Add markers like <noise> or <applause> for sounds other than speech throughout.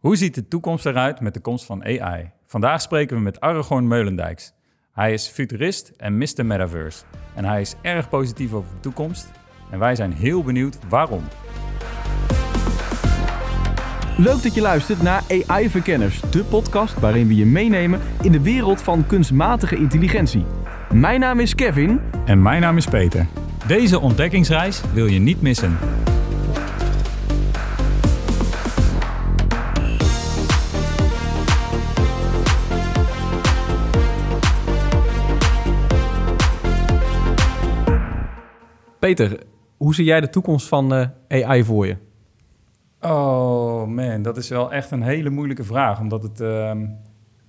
Hoe ziet de toekomst eruit met de komst van AI? Vandaag spreken we met Aragorn Meulendijks. Hij is futurist en Mr. Metaverse. En hij is erg positief over de toekomst. En wij zijn heel benieuwd waarom. Leuk dat je luistert naar AI Verkenners, de podcast waarin we je meenemen in de wereld van kunstmatige intelligentie. Mijn naam is Kevin. En mijn naam is Peter. Deze ontdekkingsreis wil je niet missen. Peter, hoe zie jij de toekomst van eh, AI voor je? Oh man, dat is wel echt een hele moeilijke vraag. Omdat het ehm,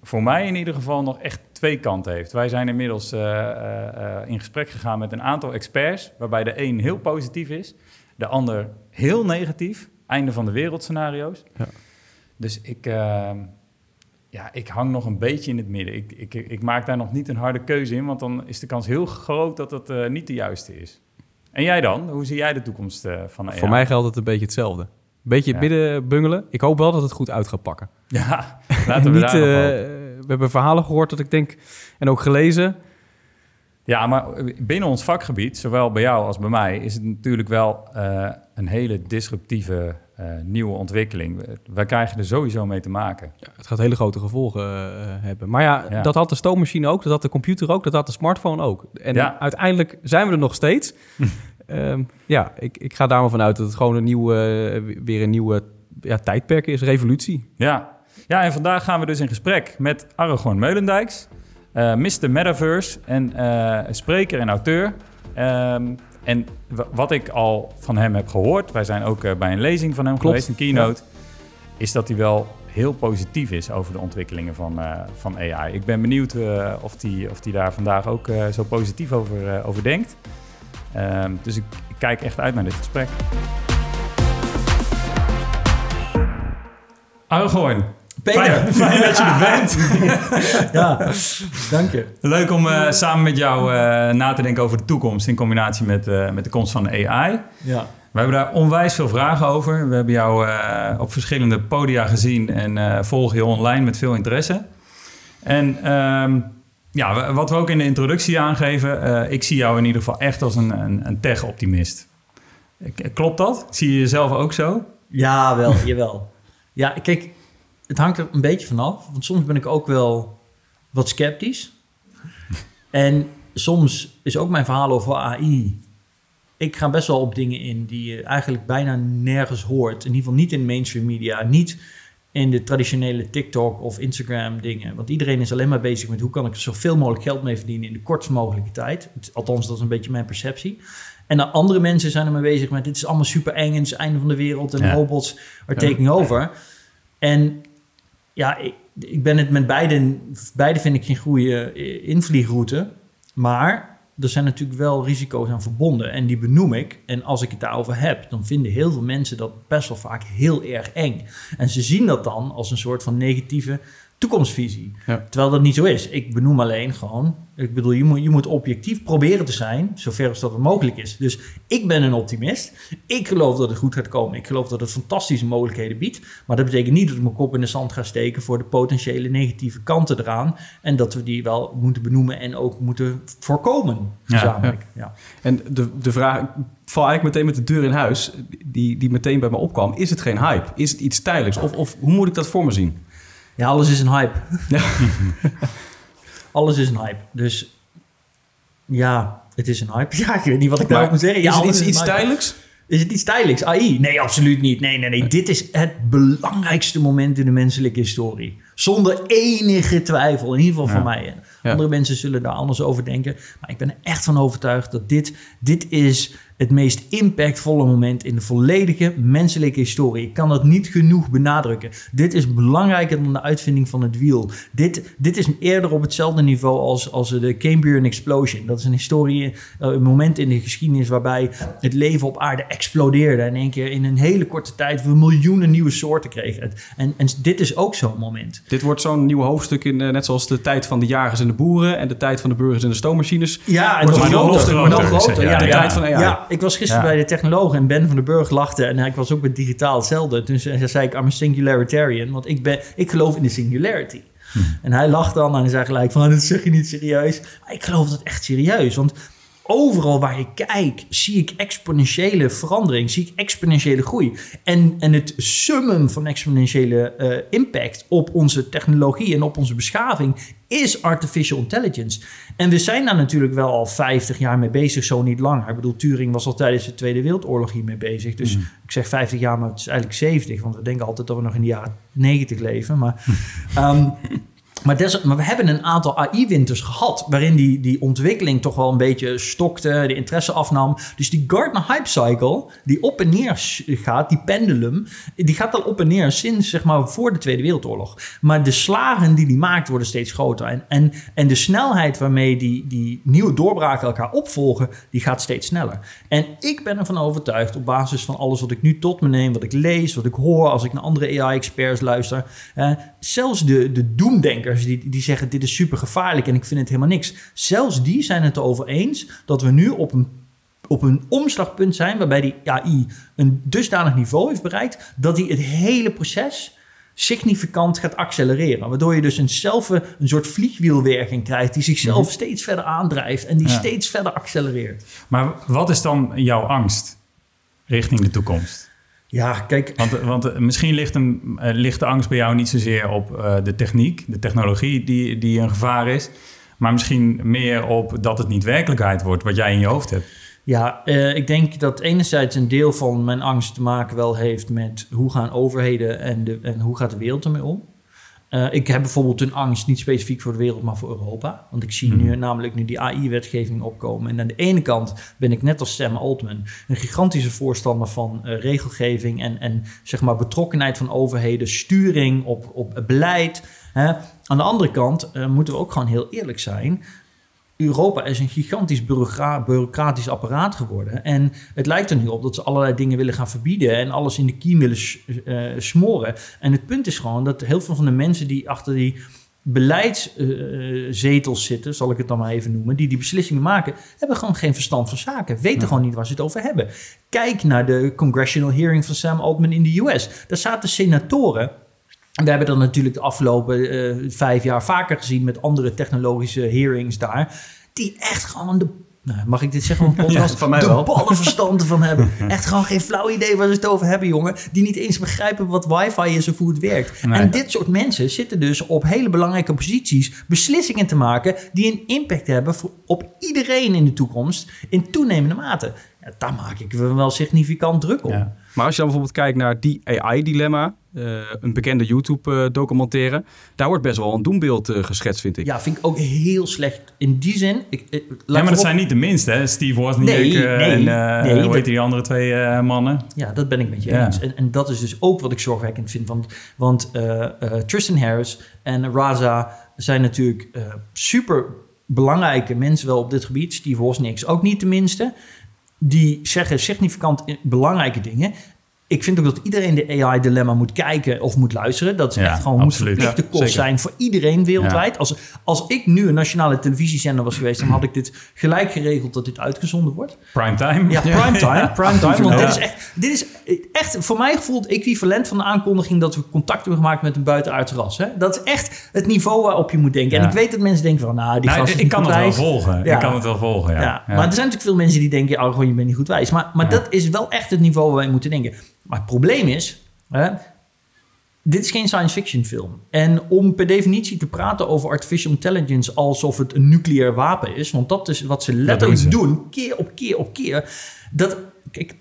voor mij in ieder geval nog echt twee kanten heeft. Wij zijn inmiddels eh, eh, in gesprek gegaan met een aantal experts, waarbij de een heel positief is, de ander heel negatief. Einde van de wereld scenario's. Ja. Dus ik, ehm, ja, ik hang nog een beetje in het midden. Ik, ik, ik maak daar nog niet een harde keuze in, want dan is de kans heel groot dat het niet de juiste is. En jij dan? Hoe zie jij de toekomst van AI? Voor mij geldt het een beetje hetzelfde. Beetje het midden bungelen. Ik hoop wel dat het goed uit gaat pakken. <laughs> Ja, laten we Niet, uh, We hebben verhalen gehoord dat ik denk, en ook gelezen. Ja, maar binnen ons vakgebied, zowel bij jou als bij mij, is het natuurlijk wel uh, een hele disruptieve nieuwe ontwikkeling. Wij krijgen er sowieso mee te maken. Ja, het gaat hele grote gevolgen hebben. Maar ja, ja, dat had de stoommachine ook, dat had de computer ook, dat had de smartphone ook. En uiteindelijk zijn we er nog steeds. Um, <laughs> ja, ik, ik ga daar maar vanuit dat het gewoon een nieuwe, weer een nieuwe ja, tijdperk is, revolutie. Ja. ja, en vandaag gaan we dus in gesprek met Aragorn Meulendijks, uh, Mr. Metaverse en uh, spreker en auteur. Um, en wat ik al van hem heb gehoord, wij zijn ook uh, bij een lezing van hem Klopt. geweest, een keynote, ja. is dat hij wel heel positief is over de ontwikkelingen van, van AI. Ik ben benieuwd of hij of die daar vandaag ook zo positief over, over denkt. Um, dus ik, ik, kijk echt uit naar dit gesprek. Aragorn. Peter. Fijn, fijn, <laughs> dat je er bent. <laughs> ja, dank je. Leuk om uh, samen met jou uh, na te denken over de toekomst in combinatie met, uh, met de komst van de AI. Ja. We hebben daar onwijs veel vragen over. We hebben jou op verschillende podia gezien en volgen je online met veel interesse. En um, ja, wat we ook in de introductie aangeven, ik zie jou in ieder geval echt als een, een, een tech-optimist. Klopt dat? Zie je jezelf ook zo? Ja, wel, jawel. Ja, kijk, het hangt er een beetje vanaf. Want soms ben ik ook wel wat sceptisch. En soms is ook mijn verhaal over AI. Ik ga best wel op dingen in die je eigenlijk bijna nergens hoort. In ieder geval niet in mainstream media. Niet in de traditionele TikTok of Instagram dingen. Want iedereen is alleen maar bezig met hoe kan ik zoveel mogelijk geld mee verdienen in de kortst mogelijke tijd. Althans, dat is een beetje mijn perceptie. En dan andere mensen zijn er mee bezig met dit is allemaal super eng en het is het einde van de wereld en robots are taking over. En ja, ik, ik ben het met beide, beide vind ik geen goede invliegroute. Maar er zijn natuurlijk wel risico's aan verbonden en die benoem ik. En als ik het daarover heb, dan vinden heel veel mensen dat best wel vaak heel erg eng. En ze zien dat dan als een soort van negatieve toekomstvisie. Terwijl dat niet zo is. Ik benoem alleen gewoon ik bedoel, je moet, je moet objectief proberen te zijn, zover als dat mogelijk is. Dus ik ben een optimist. Ik geloof dat het goed gaat komen. Ik geloof dat het fantastische mogelijkheden biedt. Maar dat betekent niet dat ik mijn kop in de zand ga steken voor de potentiële negatieve kanten eraan. En dat we die wel moeten benoemen en ook moeten voorkomen. Gezamenlijk. Ja, ja. En de, de vraag, ik val eigenlijk meteen met de deur in huis, die, die meteen bij me opkwam. Is het geen hype? Is het iets tijdelijks? Of, of hoe moet ik dat voor me zien? Ja, alles is een hype. Ja. <laughs> alles is een hype. Dus ja, het is een hype. Ja, ik weet niet wat ik nou moet zeggen. Ja, is het iets, iets tijdelijks? Is het iets tijdelijks? AI? Nee, absoluut niet. Nee, nee, nee. Dit is het belangrijkste moment in de menselijke historie. Zonder enige twijfel. In ieder geval voor mij. Andere mensen zullen daar anders over denken. Maar ik ben er echt van overtuigd dat dit, dit is het meest impactvolle moment in de volledige menselijke historie. Ik kan dat niet genoeg benadrukken. Dit is belangrijker dan de uitvinding van het wiel. Dit, dit is eerder op hetzelfde niveau als, als de Cambrian Explosion. Dat is een historie, eh, een moment in de geschiedenis waarbij het leven op aarde explodeerde. En in één keer in een hele korte tijd we miljoenen nieuwe soorten kregen. En, en dit is ook zo'n moment. Dit wordt zo'n nieuw hoofdstuk in, eh, net zoals de tijd van de jagers en de boeren en de tijd van de burgers en de stoommachines. Ja, en nog, nog, groter. Ja, de tijd van, ja, ja ik was gisteren bij de technoloog en Ben van den Burg lachte. En ik was ook met digitaal hetzelfde. Dus zei ik, I'm a singularitarian. Want ik, ben, ik geloof in de singularity. Hm. En hij lacht dan en hij zei gelijk van, <laughs> dat zeg je niet serieus. Maar ik geloof dat echt serieus. Want overal waar ik kijk, zie ik exponentiële verandering, zie ik exponentiële groei. En, en het summum van exponentiële uh, impact op onze technologie en op onze beschaving is artificial intelligence. En we zijn daar natuurlijk wel al 50 jaar mee bezig, zo niet langer. Ik bedoel, Turing was al tijdens de Tweede Wereldoorlog hiermee bezig. Dus mm. ik zeg 50 jaar, maar het is eigenlijk 70. Want we denken altijd dat we nog in de jaren 90 leven. Maar um, <laughs> Maar, maar, we hebben een aantal AI-winters gehad. waarin die, die ontwikkeling toch wel een beetje stokte, de interesse afnam. Dus die Gartner Hype Cycle, die op en neer gaat, die pendulum. die gaat al op en neer sinds zeg maar voor de Tweede Wereldoorlog. Maar de slagen die die maakt worden steeds groter. En, en, en de snelheid waarmee die, die nieuwe doorbraken elkaar opvolgen, die gaat steeds sneller. En ik ben ervan overtuigd, op basis van alles wat ik nu tot me neem, wat ik lees, wat ik hoor, als ik naar andere AI-experts luister. Zelfs de, de die, die zeggen dit is super gevaarlijk en ik vind het helemaal niks. Zelfs die zijn het erover eens dat we nu op een, op een omslagpunt zijn waarbij die AI een dusdanig niveau heeft bereikt dat hij het hele proces significant gaat accelereren. Waardoor je dus een, zelf, een soort vliegwielwerking krijgt die zichzelf mhm. steeds verder aandrijft en die steeds verder accelereert. Maar wat is dan jouw angst richting de toekomst? Ja, kijk. Want, want misschien ligt, een, eh, ligt de angst bij jou niet zozeer op uh, de techniek, de technologie die, die een gevaar is, maar misschien meer op dat het niet werkelijkheid wordt wat jij in je hoofd hebt. Ja, uh, ik denk dat enerzijds een deel van mijn angst te maken wel heeft met hoe gaan overheden en, de, en hoe gaat de wereld ermee om. Uh, ik heb bijvoorbeeld een angst, niet specifiek voor de wereld, maar voor Europa. Want ik zie nu mhm. namelijk nu die AI-wetgeving opkomen. En aan de ene kant ben ik net als Sam Altman een gigantische voorstander van uh, regelgeving en, en zeg maar betrokkenheid van overheden, sturing op, op beleid. Hè. Aan de andere kant uh, moeten we ook gewoon heel eerlijk zijn. Europa is een gigantisch bureaucratisch apparaat geworden. En het lijkt er nu op dat ze allerlei dingen willen gaan verbieden en alles in de kiem willen uh, smoren. En het punt is gewoon dat heel veel van de mensen die achter die beleidszetels zitten, zal ik het dan maar even noemen, die die beslissingen maken, hebben gewoon geen verstand van zaken. Weten gewoon niet waar ze het over hebben. Kijk naar de congressional hearing van Sam Altman in de US. Daar zaten senatoren we hebben dat natuurlijk de afgelopen uh, vijf jaar vaker gezien met andere technologische hearings daar. Die echt gewoon de. Nou, mag ik dit zeggen een <laughs> podcast? van mij de wel. ballenverstand van hebben. <laughs> Echt gewoon geen flauw idee waar ze het over hebben, jongen. Die niet eens begrijpen wat wifi is of hoe het werkt. En dit soort mensen zitten dus op hele belangrijke posities beslissingen te maken die een impact hebben voor, op iedereen in de toekomst in toenemende mate. Ja, daar maak ik wel significant druk op. Maar als je dan bijvoorbeeld kijkt naar die AI-dilemma, uh, een bekende YouTube-documentaire. Daar wordt best wel een doembeeld uh, geschetst, vind ik. Ja, vind ik ook heel slecht. In die zin... Ik, ik, ja, maar dat zijn niet de minste, hè? Steve Wozniak nee, nee, en nee, hoe heet die andere twee mannen? Ja, dat ben ik met je eens. En, en, dat is dus ook wat ik zorgwekkend vind. Want, want Tristan Harris en Raza zijn natuurlijk super belangrijke mensen wel op dit gebied. Steve Wozniak is ook niet de minste die zeggen significant belangrijke dingen ik vind ook dat iedereen de AI-dilemma moet kijken of moet luisteren. Dat is echt gewoon moet verplichte kost zijn voor iedereen wereldwijd. Als, als ik nu een nationale televisiezender was geweest, dan had ik dit gelijk geregeld dat dit uitgezonden wordt. Primetime. Ja, primetime. primetime <laughs> want dit is, echt, dit is echt voor mij gevoeld equivalent van de aankondiging dat we contact hebben gemaakt met een buitenaardse ras. Hè? Dat is echt het niveau waarop je moet denken. En ik weet dat mensen denken van, nou, die nou, ik kan het wel volgen. Ik kan het wel volgen, ja. Maar er zijn natuurlijk veel mensen die denken, oh, gewoon, je bent niet goed wijs. Maar, maar dat is wel echt het niveau waar wij moeten denken. Maar het probleem is, hè, dit is geen science fiction film. En om per definitie te praten over artificial intelligence alsof het een nucleair wapen is, want dat is wat ze letterlijk doen, keer op keer op keer. Dat, kijk,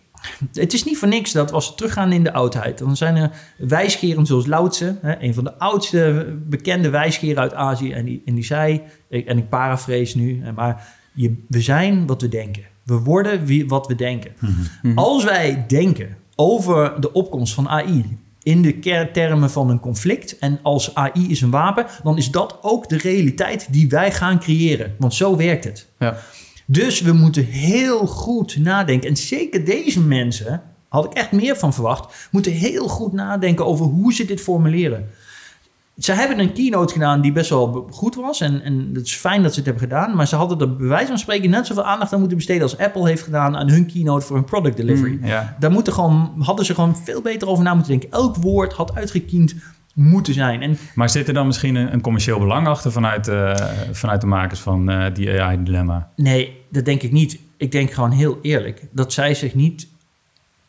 het is niet voor niks dat als we teruggaan in de oudheid, dan zijn er wijsgeren zoals Lao Tse, hè, een van de oudste bekende wijsgeren uit Azië, en die, en die zei, en ik paraphrase nu, maar je, we zijn wat we denken. We worden wie, wat we denken. Mhm. Mhm. Als wij denken over de opkomst van AI in de termen van een conflict. En als AI is een wapen, dan is dat ook de realiteit die wij gaan creëren. Want zo werkt het. Ja. Dus we moeten heel goed nadenken. En zeker deze mensen, had ik echt meer van verwacht, moeten heel goed nadenken over hoe ze dit formuleren. Ze hebben een keynote gedaan die best wel goed was. En, en het is fijn dat ze het hebben gedaan. Maar ze hadden er bij wijze van spreken net zoveel aandacht aan moeten besteden als Apple heeft gedaan aan hun keynote voor hun product delivery. Mm, Daar moeten gewoon, hadden ze gewoon veel beter over na moeten denken. Elk woord had uitgekiend moeten zijn. En, maar zit er dan misschien een, een commercieel belang achter vanuit, uh, vanuit de makers van uh, die AI-dilemma? Nee, dat denk ik niet. Ik denk gewoon heel eerlijk dat zij zich niet.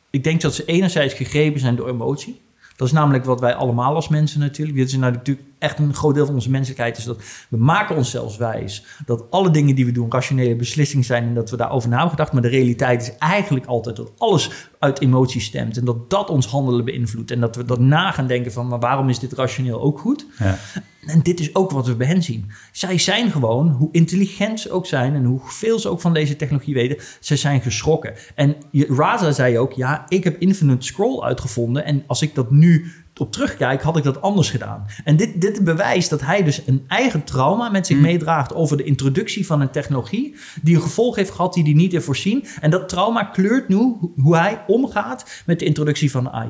Ik denk dat ze enerzijds gegrepen zijn door emotie. Dat is namelijk wat wij allemaal als mensen natuurlijk. Dit is nou natuurlijk echt een groot deel van onze menselijkheid. Is dat we maken onszelf wijs. Dat alle dingen die we doen rationele beslissingen zijn. En dat we daarover na hebben gedacht. Maar de realiteit is eigenlijk altijd dat alles uit emotie stemt. En dat dat ons handelen beïnvloedt. En dat we daarna gaan denken van. Maar waarom is dit rationeel ook goed? Ja. En dit is ook wat we bij hen zien. Zij zijn gewoon, hoe intelligent ze ook zijn en hoeveel ze ook van deze technologie weten, ze zijn geschrokken. En Raza zei ook, ja, ik heb Infinite Scroll uitgevonden en als ik dat nu op terugkijk, had ik dat anders gedaan. En dit, dit bewijst dat hij dus een eigen trauma met zich mm. meedraagt over de introductie van een technologie die een gevolg heeft gehad die hij niet heeft voorzien. En dat trauma kleurt nu hoe hij omgaat met de introductie van AI.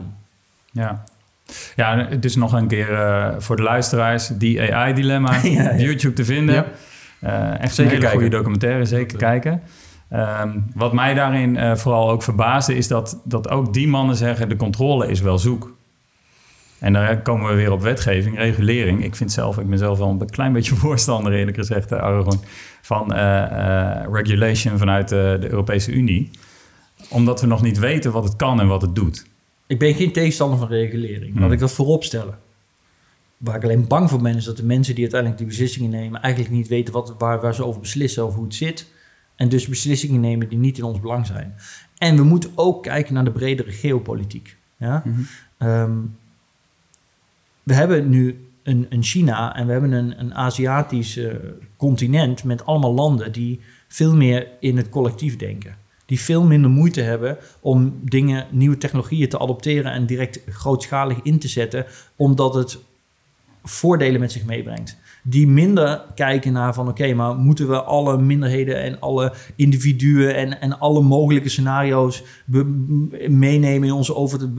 Ja, ja, dus nog een keer uh, voor de luisteraars, die AI-dilemma, <laughs> ja, YouTube te vinden. Ja. Uh, echt zeker een hele goede documentaire, zeker kijken. Um, wat mij daarin uh, vooral ook verbaasde, is dat, dat ook die mannen zeggen: de controle is wel zoek. En dan komen we weer op wetgeving, regulering. Ik vind zelf, ik ben zelf wel een klein beetje <laughs> voorstander, eerlijk gezegd, Aragon, van regulation vanuit de Europese Unie. Omdat we nog niet weten wat het kan en wat het doet. Ik ben geen tegenstander van regulering. Laat hmm. ik dat voorop stellen. Waar ik alleen bang voor ben, is dat de mensen die uiteindelijk die beslissingen nemen, eigenlijk niet weten wat, waar, waar ze over beslissen, over hoe het zit. En dus beslissingen nemen die niet in ons belang zijn. En we moeten ook kijken naar de bredere geopolitiek. Ja? Mhm. Ehm, we hebben nu een, een, China en we hebben een, een Aziatisch uh, continent met allemaal landen die veel meer in het collectief denken die veel minder moeite hebben om dingen, nieuwe technologieën te adopteren en direct grootschalig in te zetten, omdat het voordelen met zich meebrengt. Die minder kijken naar van oké, maar moeten we alle minderheden en alle individuen en, en alle mogelijke scenario's meenemen in onze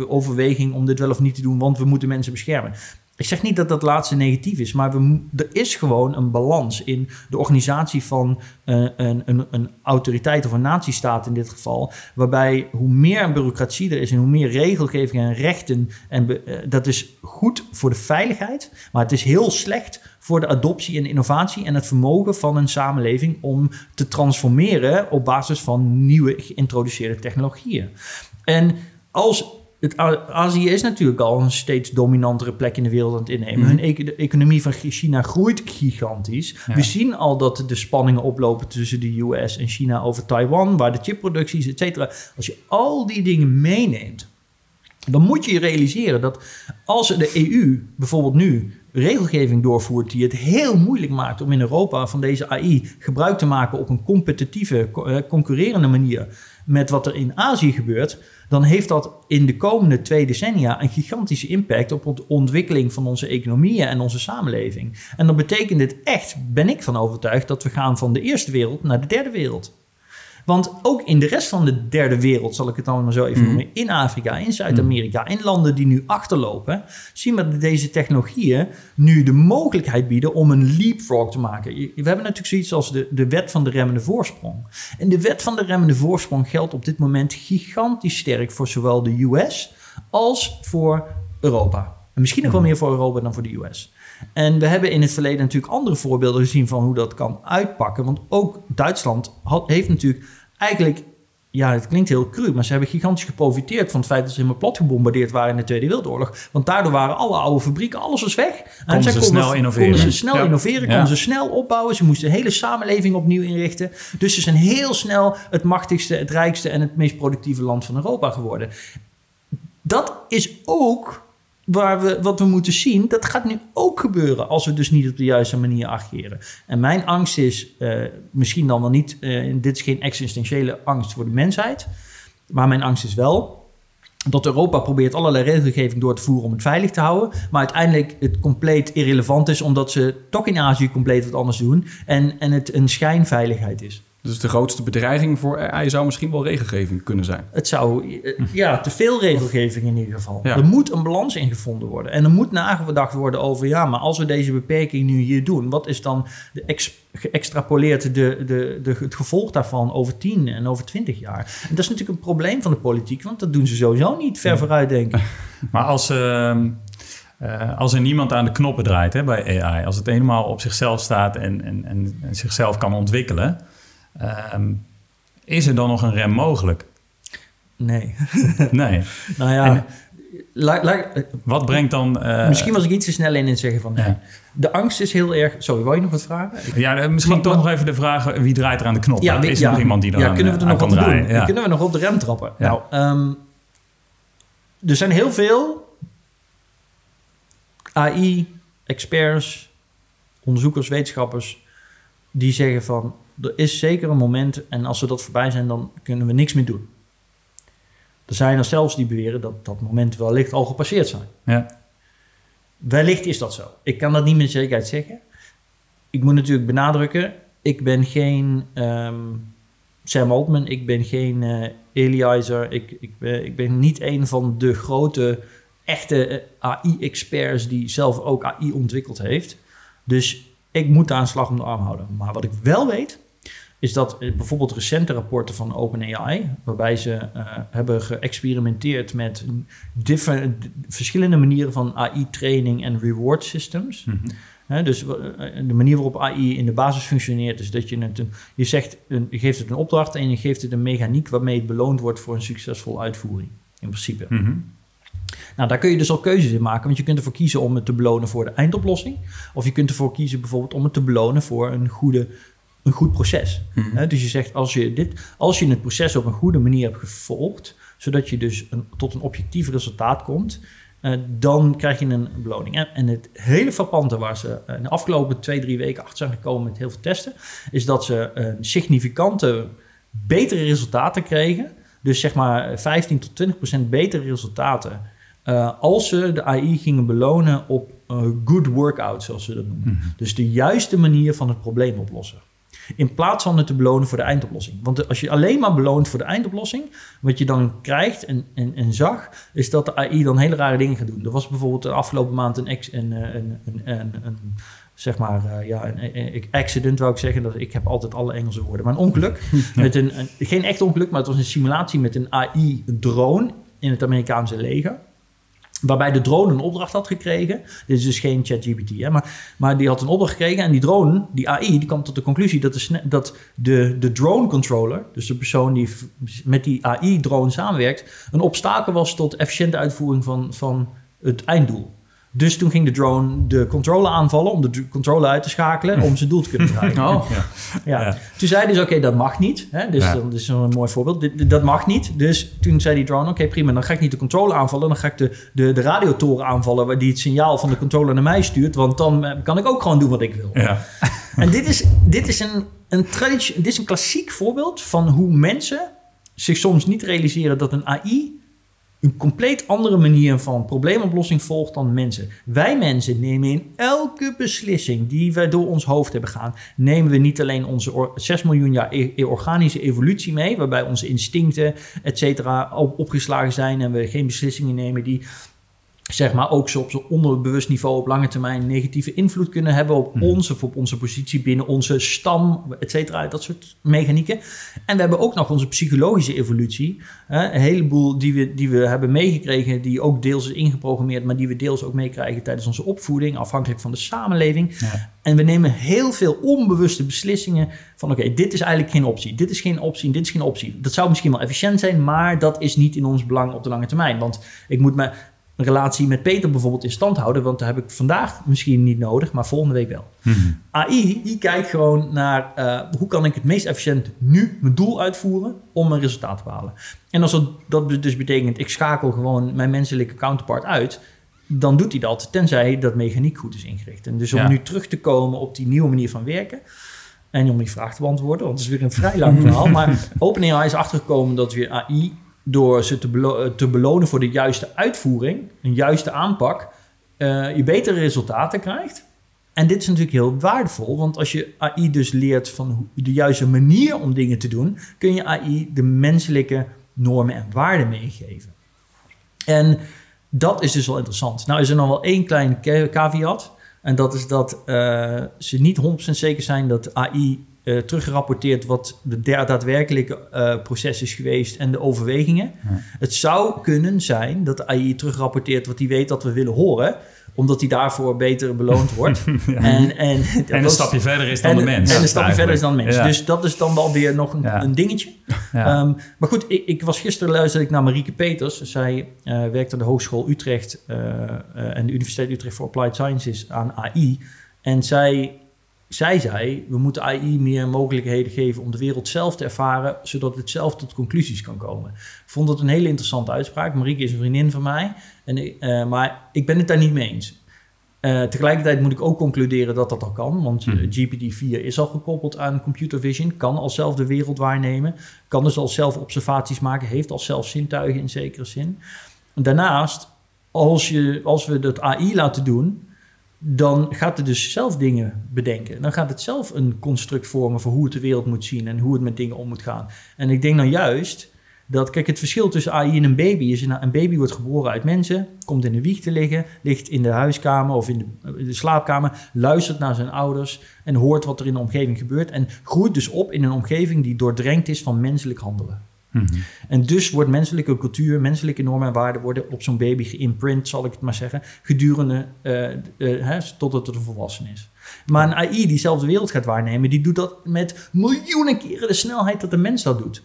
overweging om dit wel of niet te doen, want we moeten mensen beschermen. Ik zeg niet dat dat laatste negatief is, maar we, er is gewoon een balans in de organisatie van uh, een, een, een, autoriteit of een natiestaat in dit geval. Waarbij hoe meer bureaucratie er is en hoe meer regelgeving en rechten, en uh, dat is goed voor de veiligheid, maar het is heel slecht voor de adoptie en innovatie en het vermogen van een samenleving om te transformeren op basis van nieuwe geïntroduceerde technologieën. En als het, Azië is natuurlijk al een steeds dominantere plek in de wereld aan het innemen. Mhm. Hun de economie van China groeit gigantisch. We zien al dat de spanningen oplopen tussen de US en China over Taiwan, waar de chipproducties, et cetera. Als je al die dingen meeneemt, dan moet je je realiseren dat als de EU bijvoorbeeld nu regelgeving doorvoert die het heel moeilijk maakt om in Europa van deze AI gebruik te maken op een competitieve, eh, concurrerende manier met wat er in Azië gebeurt, dan heeft dat in de komende twee decennia een gigantische impact op de ontwikkeling van onze economieën en onze samenleving. En dan betekent dit echt, ben ik van overtuigd, dat we gaan van de eerste wereld naar de derde wereld. Want ook in de rest van de derde wereld, zal ik het dan maar zo even mhm. noemen, in Afrika, in Zuid-Amerika, in landen die nu achterlopen, zien we dat deze technologieën nu de mogelijkheid bieden om een leapfrog te maken. We hebben natuurlijk zoiets als de, de wet van de remmende voorsprong. En de wet van de remmende voorsprong geldt op dit moment gigantisch sterk voor zowel de US als voor Europa. En misschien nog wel mhm. meer voor Europa dan voor de US. En we hebben in het verleden natuurlijk andere voorbeelden gezien van hoe dat kan uitpakken. Want ook Duitsland heeft natuurlijk eigenlijk ja, het klinkt heel cru, maar ze hebben gigantisch geprofiteerd van het feit dat ze helemaal plat gebombardeerd waren in de Tweede Wereldoorlog. Want daardoor waren alle oude fabrieken, alles was weg. En ze snel innoveren. Konden ze snel innoveren, konden ze snel opbouwen. Ze moesten de hele samenleving opnieuw inrichten. Dus ze zijn heel snel het machtigste, het rijkste en het meest productieve land van Europa geworden. Dat is ook waar we, wat we moeten zien, dat gaat nu ook gebeuren als we dus niet op de juiste manier ageren. En mijn angst is uh, misschien dan wel niet, uh, dit is geen existentiële angst voor de mensheid, maar mijn angst is wel dat Europa probeert allerlei regelgeving door te voeren om het veilig te houden, maar uiteindelijk het compleet irrelevant is omdat ze toch in Azië compleet wat anders doen en, en het een schijnveiligheid is. Dus de grootste bedreiging voor AI zou misschien wel regelgeving kunnen zijn. Het zou, eh, ja, te veel regelgeving in ieder geval. Er moet een balans in gevonden worden. En er moet nagedacht worden over, ja, maar als we deze beperking nu hier doen, wat is dan de ex, geëxtrapoleerd de, de, de, het gevolg daarvan over 10 en over 20 jaar? En dat is natuurlijk een probleem van de politiek, want dat doen ze sowieso niet ver vooruit denken. <laughs> Maar als. Uh... als er niemand aan de knoppen draait hè, bij AI, als het helemaal op zichzelf staat en, en, en, en zichzelf kan ontwikkelen, Ehm, is er dan nog een rem mogelijk? Nee. <laughs> <laughs> nee. Nou ja. wat brengt dan... Uh, misschien was ik iets te snel in het zeggen van nee. De angst is heel erg... Sorry, wil je nog wat vragen? Ja, eh, misschien toch nog even de vraag... wie draait er aan de knop? Ja, is er nog iemand die er ja, kunnen we er nog op draaien? Doen? Kunnen we nog op de rem trappen? Nou, um, er zijn heel veel AI-experts, onderzoekers, wetenschappers... die zeggen van er is zeker een moment en als we dat voorbij zijn, dan kunnen we niks meer doen. Er zijn er zelfs die beweren dat dat moment wellicht al gepasseerd zijn. Ja. Wellicht is dat zo. Ik kan dat niet met zekerheid zeggen. Ik moet natuurlijk benadrukken, ik ben geen um, Sam Altman, ik ben geen uh, Eliezer, ik, ik, ben, ik ben niet een van de grote echte eh, AI-experts die zelf ook AI ontwikkeld heeft. Dus ik moet daar een slag om de arm houden. Maar wat ik wel weet, is dat eh, bijvoorbeeld recente rapporten van OpenAI, waarbij ze uh, hebben geëxperimenteerd met verschillende manieren van AI-training en reward systems. Mhm. dus eh, de manier waarop AI in de basis functioneert, is dat je het, je zegt, een, je geeft het een opdracht en je geeft het een mechaniek waarmee het beloond wordt voor een succesvolle uitvoering. In principe. Mhm. Nou, daar kun je dus al keuzes in maken. Want je kunt ervoor kiezen om het te belonen voor de eindoplossing. Of je kunt ervoor kiezen bijvoorbeeld om het te belonen voor een, goede, een goed proces. Mhm. dus je zegt, als je, dit, als je het proces op een goede manier hebt gevolgd... zodat je dus een, tot een objectief resultaat komt... Uh, dan krijg je een beloning. En, het hele frappante waar ze uh, in de afgelopen twee, drie weken achter zijn gekomen met heel veel testen, is dat ze een significante betere resultaten kregen. Dus zeg maar 15 tot 20 procent betere resultaten uh, als ze de AI gingen belonen op uh, good workout, zoals ze dat noemen. Mhm. Dus de juiste manier van het probleem oplossen. In plaats van het te belonen voor de eindoplossing. Want als je alleen maar beloont voor de eindoplossing, wat je dan krijgt en, en, en zag, is dat de AI dan hele rare dingen gaat doen. Er was bijvoorbeeld de afgelopen maand een, ex, een, een, een, een zeg maar, uh, ja, een, accident wou ik zeggen. Dat, ik heb altijd alle Engelse woorden. Maar een ongeluk. <laughs> <laughs> met een, geen echt ongeluk, maar het was een simulatie met een AI-drone in het Amerikaanse leger. Waarbij de drone een opdracht had gekregen. Dit is dus geen ChatGPT, maar, maar die had een opdracht gekregen. En die drone, die AI, die kwam tot de conclusie dat de, dat de, drone controller, dus de persoon die met die AI-drone samenwerkt, een obstakel was tot efficiënte uitvoering van, van het einddoel. Dus toen ging de drone de controller aanvallen om de controller uit te schakelen om zijn doel te kunnen bereiken. <laughs> Oh. Ja. ja. Toen zei hij dus, oké, dat mag niet. Hè? Dus ja. dat is een mooi voorbeeld. Dat mag niet. Dus toen zei die drone, oké, prima, dan ga ik niet de controller aanvallen. Dan ga ik de, de, de radiotoren aanvallen waar die het signaal van de controller naar mij stuurt. Want dan eh, kan ik ook gewoon doen wat ik wil. Ja. <laughs> En dit is, dit is een, een dit is een klassiek voorbeeld van hoe mensen zich soms niet realiseren dat een AI een compleet andere manier van probleemoplossing volgt dan mensen. Wij mensen nemen in elke beslissing die we door ons hoofd hebben gaan, nemen we niet alleen onze 6 miljoen jaar e-, e organische evolutie mee, waarbij onze instincten, et cetera, opgeslagen zijn en we geen beslissingen nemen die zeg maar ook zo op zo'n onderbewust niveau op lange termijn negatieve invloed kunnen hebben op hmm. ons of op onze positie binnen onze stam, et cetera, dat soort mechanieken. En we hebben ook nog onze psychologische evolutie, hè, een heleboel die we, die we hebben meegekregen, die ook deels is ingeprogrammeerd, maar die we deels ook meekrijgen tijdens onze opvoeding, afhankelijk van de samenleving. En we nemen heel veel onbewuste beslissingen van oké, dit is eigenlijk geen optie, dit is geen optie, dit is geen optie. Dat zou misschien wel efficiënt zijn, maar dat is niet in ons belang op de lange termijn. Want ik moet me relatie met Peter bijvoorbeeld in stand houden. Want daar heb ik vandaag misschien niet nodig, maar volgende week wel. Mhm. AI, die kijkt gewoon naar uh, hoe kan ik het meest efficiënt nu mijn doel uitvoeren om een resultaat te behalen. En als dat, dat dus betekent, ik schakel gewoon mijn menselijke counterpart uit, dan doet hij dat, tenzij dat mechaniek goed is ingericht. En dus om nu terug te komen op die nieuwe manier van werken. En om die vraag te beantwoorden, want het is weer een vrij lang verhaal. <laughs> maar OpenAI is achtergekomen dat weer AI door ze te, eh, te, belonen voor de juiste uitvoering, een juiste aanpak, uh, je betere resultaten krijgt. En dit is natuurlijk heel waardevol, want als je AI dus leert van de juiste manier om dingen te doen, kun je AI de menselijke normen en waarden meegeven. En dat is dus wel interessant. Nou is er nog wel één klein caveat. En dat is dat uh, ze niet 100% zeker zijn dat AI uh, teruggerapporteerd wat de daadwerkelijke uh, proces is geweest en de overwegingen. Het zou kunnen zijn dat de AI terugrapporteert wat hij weet dat we willen horen omdat hij daarvoor beter beloond <laughs> wordt. En, en, en een stapje verder is dan de mens. En een stapje verder is dan de mens. Dus dat is dan wel weer nog een, een dingetje. Um, maar goed, ik, ik, was gisteren luisterde ik naar Marieke Peters. Zij uh, werkt aan de Hogeschool Utrecht en de Universiteit Utrecht voor Applied Sciences aan AI. En zij zij zei, we moeten AI meer mogelijkheden geven om de wereld zelf te ervaren, zodat het zelf tot conclusies kan komen. Ik vond dat een hele interessante uitspraak. Marieke is een vriendin van mij, en, uh, maar ik ben het daar niet mee eens. Uh, tegelijkertijd moet ik ook concluderen dat dat al kan, want hmm. GPT-4 is al gekoppeld aan computer vision, kan al zelf de wereld waarnemen, kan dus al zelf observaties maken, heeft al zelf zintuigen in zekere zin. Daarnaast, als, je, als we dat AI laten doen, dan gaat het dus zelf dingen bedenken. Dan gaat het zelf een construct vormen voor hoe het de wereld moet zien en hoe het met dingen om moet gaan. En ik denk dan juist dat, kijk, het verschil tussen AI en een baby is: een baby wordt geboren uit mensen, komt in de wieg te liggen, ligt in de huiskamer of in de, in de slaapkamer, luistert naar zijn ouders en hoort wat er in de omgeving gebeurt en groeit dus op in een omgeving die doordrenkt is van menselijk handelen. Mhm. En dus wordt menselijke cultuur, menselijke normen en waarden worden op zo'n baby geïmprint, zal ik het maar zeggen, gedurende uh, uh, totdat het een volwassen is. Maar een AI die diezelfde wereld gaat waarnemen, die doet dat met miljoenen keren de snelheid dat een mens dat doet.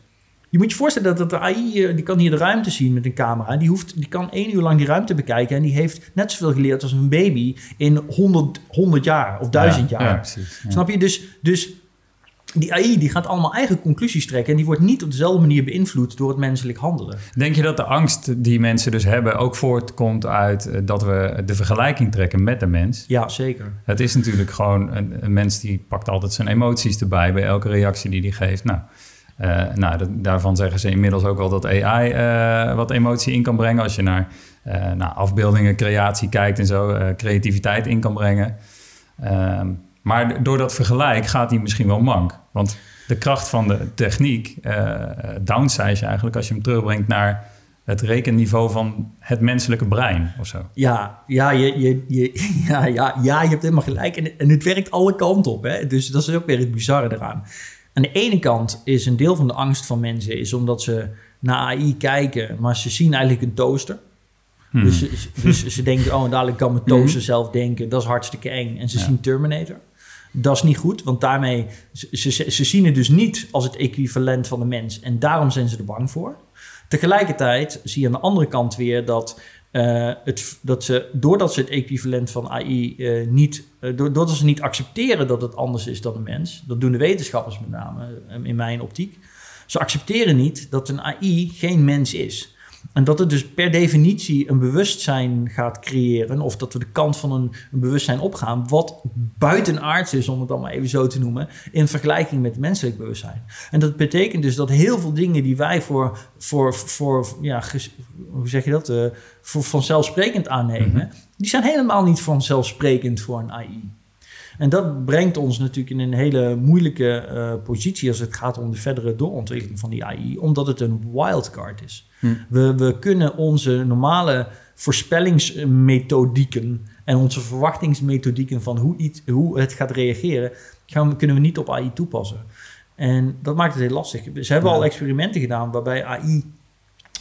Je moet je voorstellen dat de AI, eh, die kan hier de ruimte zien met een camera. Die, hoeft, die kan één uur lang die ruimte bekijken. En die heeft net zoveel geleerd als een baby in 100, 100 jaar of 1000 jaar. Ja, precies, Snap je? Dus, dus die AI die gaat allemaal eigen conclusies trekken en die wordt niet op dezelfde manier beïnvloed door het menselijk handelen. Denk je dat de angst die mensen dus hebben ook voortkomt uit eh, dat we de vergelijking trekken met de mens? Ja, zeker. Het is natuurlijk gewoon een, een mens die pakt altijd zijn emoties erbij bij elke reactie die hij geeft. Nou, uh, nou daarvan zeggen ze inmiddels ook wel dat AI uh, eh, wat emotie in kan brengen als je naar, uh, naar afbeeldingen, creatie kijkt en zo, creativiteit in kan brengen. Ehm, maar door dat vergelijk gaat hij misschien wel mank. Want de kracht van de techniek uh, downsize eigenlijk als je hem terugbrengt naar het rekenniveau van het menselijke brein of zo. Ja, ja, je, je, je, <laughs> ja, ja, ja, je hebt helemaal gelijk. En, en het werkt alle kanten op. Hè? Dus dat is ook weer het bizarre eraan. Aan de ene kant is een deel van de angst van mensen... is omdat ze naar AI kijken, maar ze zien eigenlijk een toaster. Hmm. Dus, dus ze denken, oh, dadelijk kan mijn <laughs> toaster hmm. zelf denken. Dat is hartstikke eng. En ze zien Terminator. Dat is niet goed, want daarmee, ze, ze, zien het dus niet als het equivalent van de mens. En daarom zijn ze er bang voor. Tegelijkertijd zie je aan de andere kant weer dat, uh, het, dat ze, doordat ze het equivalent van AI eh, niet, uh, doordat ze niet accepteren dat het anders is dan een mens, dat doen de wetenschappers met name in mijn optiek, ze accepteren niet dat een AI geen mens is. En dat het dus per definitie een bewustzijn gaat creëren, of dat we de kant van een, een bewustzijn opgaan, wat buitenaards is, om het allemaal even zo te noemen, in vergelijking met menselijk bewustzijn. En dat betekent dus dat heel veel dingen die wij voor, voor, voor ja, hoe zeg je dat, uh, voor vanzelfsprekend aannemen, mhm. die zijn helemaal niet vanzelfsprekend voor een AI. En dat brengt ons natuurlijk in een hele moeilijke uh, positie als het gaat om de verdere doorontwikkeling van die AI, omdat het een wildcard is. Hm. We, we kunnen onze normale voorspellingsmethodieken en onze verwachtingsmethodieken van hoe, iets, hoe het gaat reageren, gaan, kunnen we niet op AI toepassen. En dat maakt het heel lastig. Ze hebben al experimenten gedaan waarbij AI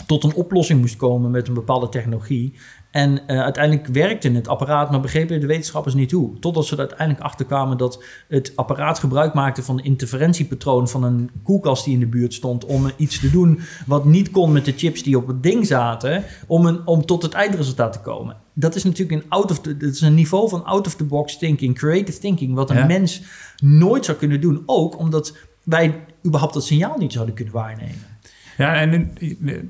tot een oplossing moest komen met een bepaalde technologie. En uh, uiteindelijk werkte het apparaat, maar begrepen de wetenschappers niet hoe. Totdat ze er uiteindelijk achter kwamen dat het apparaat gebruik maakte van de interferentiepatroon van een koelkast die in de buurt stond. om iets te doen wat niet kon met de chips die op het ding zaten. om, een, om tot het eindresultaat te komen. Dat is natuurlijk een, out of the, dat is een niveau van out-of-the-box thinking, creative thinking, wat een mens nooit zou kunnen doen. Ook omdat wij überhaupt dat signaal niet zouden kunnen waarnemen. Ja, en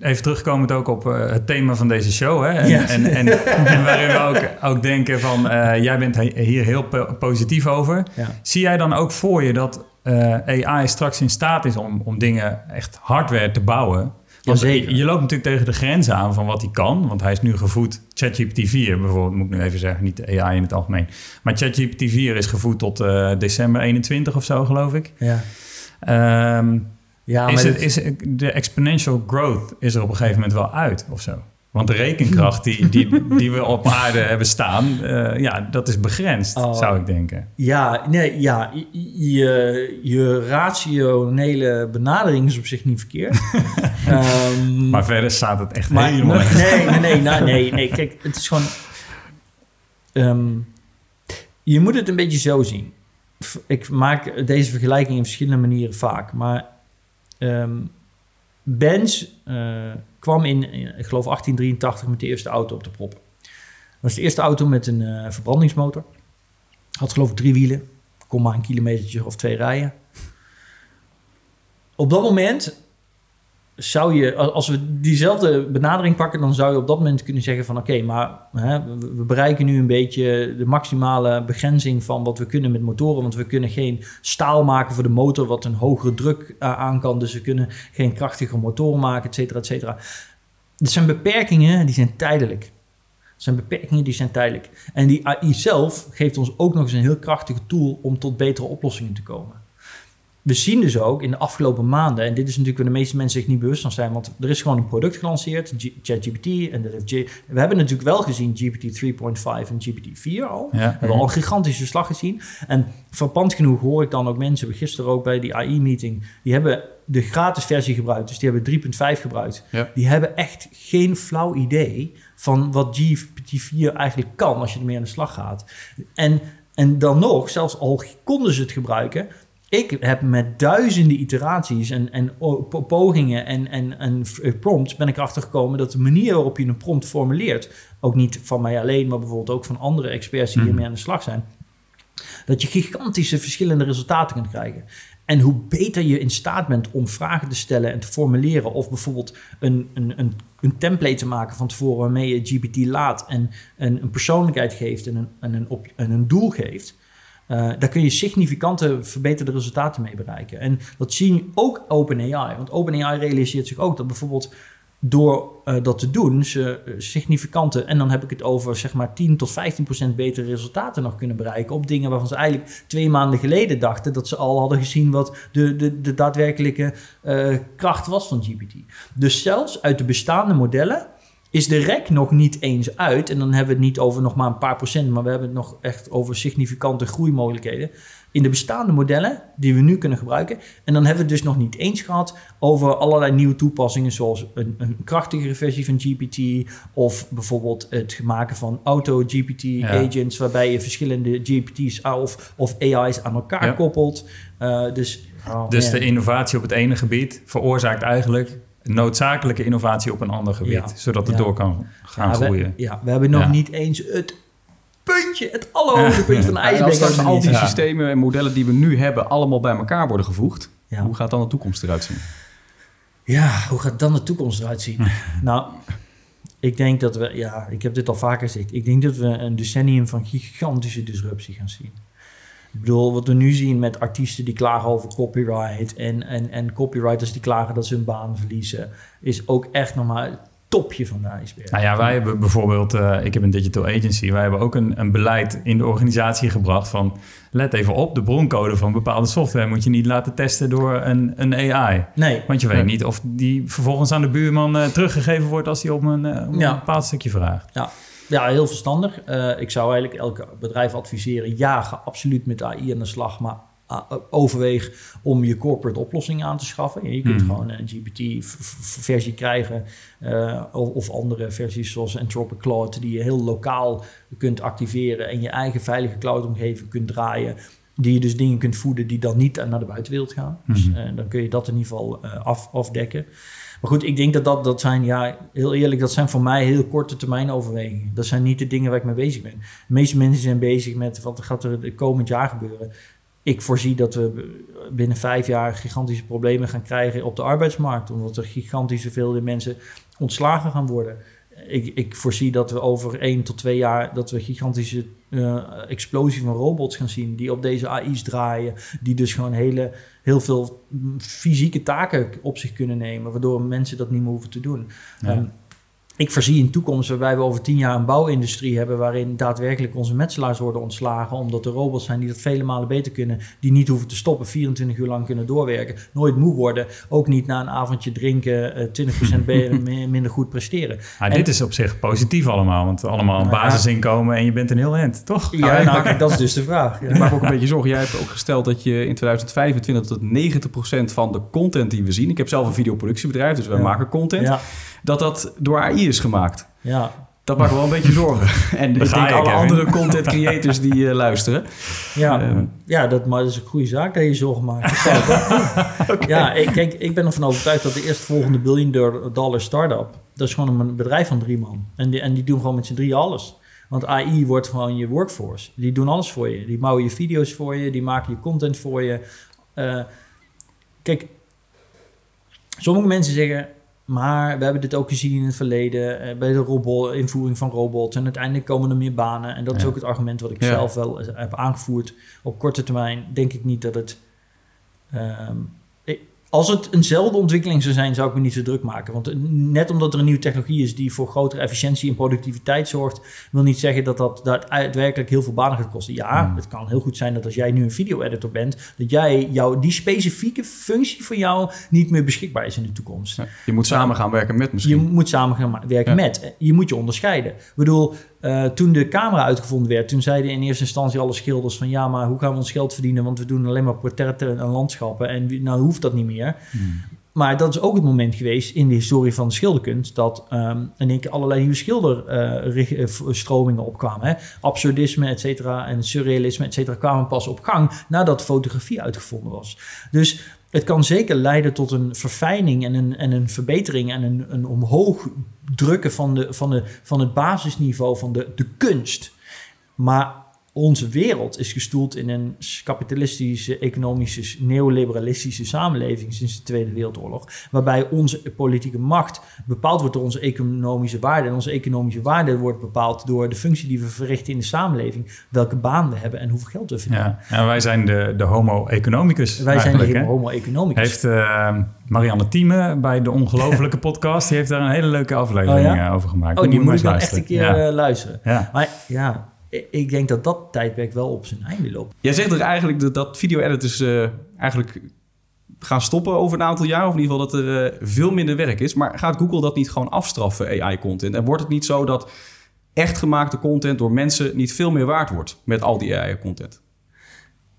even terugkomend ook op uh, het thema van deze show. Hè? En, en, en, en, <laughs> waarin we ook, ook denken van, uh, jij bent hier heel positief over. Ja. Zie jij dan ook voor je dat uh, AI straks in staat is om, om dingen, echt hardware te bouwen... Want je loopt natuurlijk tegen de grenzen aan van wat hij kan. Want hij is nu gevoed, ChatGPT 4 bijvoorbeeld, moet ik nu even zeggen, niet de AI in het algemeen. Maar ChatGPT 4 is gevoed tot december 21 of zo, geloof ik. Ja. Um, ja, is, het, is de exponential growth is er op een gegeven moment wel uit of zo? Want de rekenkracht die, die, die we op aarde hebben staan, uh, ja, dat is begrensd, oh. zou ik denken. Ja, nee, ja je, je rationele benadering is op zich niet verkeerd. um, <laughs> maar verder staat het echt maar, helemaal nee, nee, nee, nee, nee, nee, Kijk, het is gewoon... Um, je moet het een beetje zo zien. Ik maak deze vergelijking in verschillende manieren vaak, maar Um, Benz uh, kwam in, ik geloof 1883 met de eerste auto op de proppen. Dat was de eerste auto met een uh, verbrandingsmotor. Had geloof ik drie wielen. Kon maar een kilometertje of twee rijden. Op dat moment zou je, als we diezelfde benadering pakken, dan zou je op dat moment kunnen zeggen van oké, maar hè, we bereiken nu een beetje de maximale begrenzing van wat we kunnen met motoren, want we kunnen geen staal maken voor de motor wat een hogere druk uh, aan kan, dus we kunnen geen krachtige motoren maken, et cetera, et cetera. Er zijn beperkingen die zijn tijdelijk. Er zijn beperkingen die zijn tijdelijk. En die AI zelf geeft ons ook nog eens een heel krachtige tool om tot betere oplossingen te komen we zien dus ook in de afgelopen maanden, en dit is natuurlijk waar de meeste mensen zich niet bewust van zijn, want er is gewoon een product gelanceerd, ChatGPT, en dat heeft G we hebben natuurlijk wel gezien GPT 3.5 en GPT 4 al. We hebben al een gigantische slag gezien. En verpand genoeg hoor ik dan ook mensen, gisteren ook bij die AI-meeting, die hebben de gratis versie gebruikt, dus die hebben 3.5 gebruikt. Die hebben echt geen flauw idee van wat GPT 4 eigenlijk kan als je ermee aan de slag gaat. En, en dan nog, zelfs al konden ze het gebruiken, ik heb met duizenden iteraties en, en pogingen en, en, en prompts ben ik erachter gekomen dat de manier waarop je een prompt formuleert, ook niet van mij alleen, maar bijvoorbeeld ook van andere experts die mhm. hiermee aan de slag zijn, dat je gigantische verschillende resultaten kunt krijgen. En hoe beter je in staat bent om vragen te stellen en te formuleren, of bijvoorbeeld een, een, een, een template te maken van tevoren waarmee je GPT laat en, en een persoonlijkheid geeft en een, en een, op, en een doel geeft uh, daar kun je significante verbeterde resultaten mee bereiken. En dat zien ook OpenAI. Want OpenAI realiseert zich ook dat bijvoorbeeld door uh, dat te doen, ze uh, significante, en dan heb ik het over zeg maar 10 tot 15 procent betere resultaten nog kunnen bereiken op dingen waarvan ze eigenlijk twee maanden geleden dachten dat ze al hadden gezien wat de, de, de daadwerkelijke kracht was van GPT. Dus zelfs uit de bestaande modellen is de rek nog niet eens uit. En dan hebben we het niet over nog maar een paar procent, maar we hebben het nog echt over significante groeimogelijkheden. In de bestaande modellen die we nu kunnen gebruiken. En dan hebben we het dus nog niet eens gehad over allerlei nieuwe toepassingen, zoals een, een krachtigere versie van GPT. Of bijvoorbeeld het maken van auto-GPT-agents, waarbij je verschillende GPT's of, of AI's aan elkaar koppelt. Uh, dus oh, dus de innovatie op het ene gebied veroorzaakt eigenlijk noodzakelijke innovatie op een ander gebied, zodat het door kan gaan groeien. ja, we hebben nog niet eens het puntje, het allerhoogste puntje van de ijsberg. als al die systemen en modellen die we nu hebben allemaal bij elkaar worden gevoegd, hoe gaat dan de toekomst eruit zien? Ja, hoe gaat dan de toekomst eruit zien? <laughs> nou, ik denk dat we, ja, ik heb dit al vaker gezegd, ik denk dat we een decennium van gigantische disruptie gaan zien. Ik bedoel, wat we nu zien met artiesten die klagen over copyright en, en, en copywriters die klagen dat ze hun baan verliezen, is ook echt nog maar topje van de ijsberg. Nou ja, wij hebben bijvoorbeeld, uh, ik heb een digital agency, wij hebben ook een, een beleid in de organisatie gebracht van let even op, de broncode van bepaalde software moet je niet laten testen door een, een AI. Nee. Want je weet niet of die vervolgens aan de buurman uh, teruggegeven wordt als hij op een, uh, een bepaald stukje vraagt. Ja. Ja, heel verstandig. Uh, ik zou eigenlijk elke bedrijf adviseren: ja, ga absoluut met AI aan de slag, maar overweeg om je corporate oplossing aan te schaffen. Je kunt mm. gewoon een GPT-versie krijgen uh, of, andere versies zoals Anthropic Claude, die je heel lokaal kunt activeren en je eigen veilige cloud-omgeving kunt draaien. Die je dus dingen kunt voeden die dan niet naar de buitenwereld gaan. Mm. Dus mhm. dan kun je dat in ieder geval af, afdekken. Maar goed, ik denk dat dat, dat zijn, ja, heel eerlijk, dat zijn voor mij heel korte termijn overwegingen. Dat zijn niet de dingen waar ik mee bezig ben. De meeste mensen zijn bezig met wat gaat er de komend jaar gebeuren. Ik voorzie dat we binnen vijf jaar gigantische problemen gaan krijgen op de arbeidsmarkt. Omdat er gigantisch veel mensen ontslagen gaan worden. ik, ik voorzie dat we over één tot twee jaar... dat we gigantische uh, explosie van robots gaan zien... die op deze AI's draaien. Die dus gewoon hele, heel veel fysieke taken op zich kunnen nemen... waardoor mensen dat niet meer hoeven te doen. Ja. Ehm, ik voorzie een toekomst waarbij we over tien jaar een bouwindustrie hebben waarin daadwerkelijk onze metselaars worden ontslagen, omdat er robots zijn die dat vele malen beter kunnen, die niet hoeven te stoppen, 24 uur lang kunnen doorwerken, nooit moe worden, ook niet na een avondje drinken 20% eh, <laughs> minder goed presteren. en, dit is op zich positief allemaal, want allemaal een basisinkomen en je bent een heel end, toch? Ja, nou, kijk, dat is dus de vraag. Ja. Ik maak ook een beetje zorgen. Jij hebt ook gesteld dat je in 2025 tot 90% van de content die we zien, ik heb zelf een videoproductiebedrijf, dus we maken content. Dat dat door AI is gemaakt. Ja. Dat maakt wel een beetje zorgen. <laughs> En ik denk alle andere content creators die uh, luisteren. Ja, uh, ja dat, maar dat is een goede zaak dat je zorgen maakt. <laughs> okay. Ja, ik, kijk, ik ben ervan overtuigd dat de eerstvolgende billion dollar start-up... dat is gewoon een bedrijf van drie man. En die, en die doen gewoon met z'n drie alles. Want AI wordt gewoon je workforce. Die doen alles voor je. Die bouwen je video's voor je, die maken je content voor je. Uh, kijk, sommige mensen zeggen maar we hebben dit ook gezien in het verleden uh, bij de robot, invoering van robots. En uiteindelijk komen er meer banen. En dat is ook het argument wat ik zelf wel heb aangevoerd. Op korte termijn denk ik niet dat het um, als het eenzelfde ontwikkeling zou zijn, zou ik me niet zo druk maken. Want net omdat er een nieuwe technologie is die voor grotere efficiëntie en productiviteit zorgt, wil niet zeggen dat dat daadwerkelijk heel veel banen gaat kosten. Ja, hmm. het kan heel goed zijn dat als jij nu een video-editor bent, dat jij jouw die specifieke functie voor jou niet meer beschikbaar is in de toekomst. je moet samen gaan werken met misschien. Je moet samen gaan werken met. Je moet je onderscheiden. Ik bedoel, uh, toen de camera uitgevonden werd, toen zeiden in eerste instantie alle schilders van ja, maar hoe gaan we ons geld verdienen? Want we doen alleen maar portretten en landschappen en nou hoeft dat niet meer. Hmm. Maar dat is ook het moment geweest in de historie van de schilderkunst dat um, in één keer allerlei nieuwe schilderstromingen uh, opkwamen. Hè? Absurdisme, et cetera, en surrealisme, et cetera, kwamen pas op gang nadat fotografie uitgevonden was. Dus het kan zeker leiden tot een verfijning en een, en een verbetering en een, een omhoog drukken van, de, van, de, van het basisniveau van de, de kunst. Maar onze wereld is gestoeld in een kapitalistische, economische, neoliberalistische samenleving sinds de Tweede Wereldoorlog. Waarbij onze politieke macht bepaald wordt door onze economische waarde. En onze economische waarde wordt bepaald door de functie die we verrichten in de samenleving. Welke baan we hebben en hoeveel geld we verdienen. Ja, en wij zijn de, de homo economicus. Wij zijn de homo economicus. Heeft uh, Marianne Thieme bij de Ongelofelijke <laughs> podcast, die heeft daar een hele leuke aflevering oh, ja? over gemaakt. Oh, die, moet ik wel echt een keer uh, luisteren. Ja. Maar ja, ik denk dat dat tijdperk wel op zijn einde loopt. Jij zegt er eigenlijk dat, dat video-editors uh, eigenlijk gaan stoppen over een aantal jaar. Of in ieder geval dat er uh, veel minder werk is. Maar gaat Google dat niet gewoon afstraffen, AI-content? En wordt het niet zo dat echt gemaakte content door mensen niet veel meer waard wordt met al die AI-content?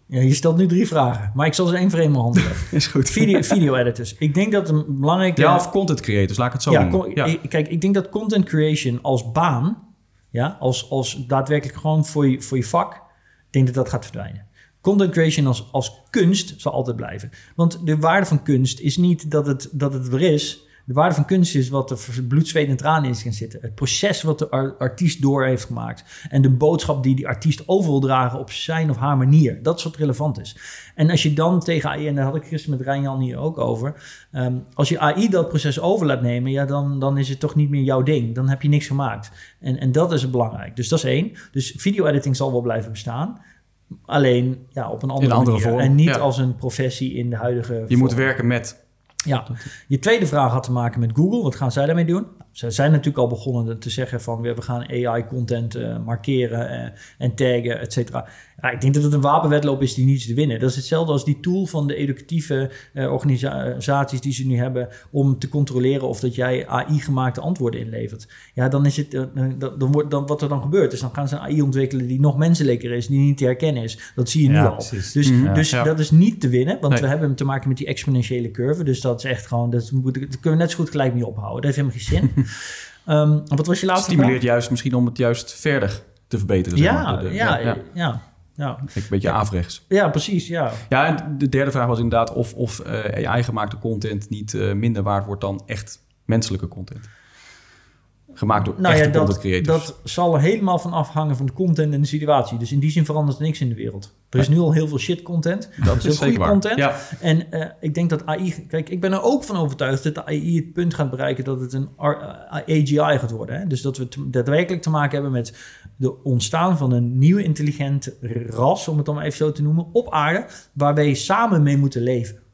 Ja, je stelt nu drie vragen, maar ik zal ze één voor één behandelen. <laughs> Is goed. Video, video editors. Ik denk dat een belangrijke... Ja, of content creators, laat ik het zo ja, Ja. Kijk, ik denk dat content creation als baan ja, als, als daadwerkelijk gewoon voor je, voor je vak, ik denk dat dat gaat verdwijnen. Content creation als, als kunst zal altijd blijven. Want de waarde van kunst is niet dat het, dat het er is, de waarde van kunst is wat er bloed, zweet en tranen in is gaan zitten. Het proces wat de artiest door heeft gemaakt. En de boodschap die die artiest over wil dragen op zijn of haar manier. Dat is wat relevant is. En als je dan tegen AI, en daar had ik gisteren met Rijn-Jan hier ook over. Ehm, als je AI dat proces over laat nemen, ja, dan, dan is het toch niet meer jouw ding. Dan heb je niks gemaakt. En, en dat is belangrijk. Dus dat is één. Dus video-editing zal wel blijven bestaan. Alleen ja, op een andere, een andere vorm. En niet als een professie in de huidige. Je moet werken met ja, je tweede vraag had te maken met Google. Wat gaan zij daarmee doen? Ze zijn natuurlijk al begonnen te zeggen van we gaan AI-content uh, markeren uh, en taggen, et cetera. Ja, ik denk dat het een wapenwedloop is die niets te winnen. Dat is hetzelfde als die tool van de educatieve uh, organisaties die ze nu hebben om te controleren of dat jij AI-gemaakte antwoorden inlevert. Ja, dan is het, dan, dan wordt, dan, wat er dan gebeurt is dan gaan ze een AI ontwikkelen die nog menselijker is, die niet te herkennen is. Dat zie je nu al. Dus, dus dat is niet te winnen, want we hebben te maken met die exponentiële curve. Dus dat is echt gewoon, dat, moet, dat kunnen we net zo goed gelijk niet ophouden. Dat heeft helemaal geen zin. <laughs> um, wat was je laatste Stimuleert juist misschien om het juist verder te verbeteren. Ja, ja, ja, ja. Ja. Een beetje averechts. Ja, precies. Ja. ja, en de derde vraag was inderdaad of, of uh, AI-gemaakte content niet uh, minder waard wordt dan echt menselijke content. Gemaakt door nou echte ja, creators. Dat zal er helemaal van afhangen van de content en de situatie. Dus in die zin verandert er niks in de wereld. Er is nu al heel veel shit content. Dat, is goede content. Ja. En uh, ik denk dat AI... Kijk, ik ben er ook van overtuigd dat de AI het punt gaat bereiken... dat het een AGI gaat worden. Hè? Dus dat we daadwerkelijk te maken hebben met de ontstaan van een nieuwe intelligente ras... om het dan maar even zo te noemen, op aarde... waar wij samen mee moeten leven.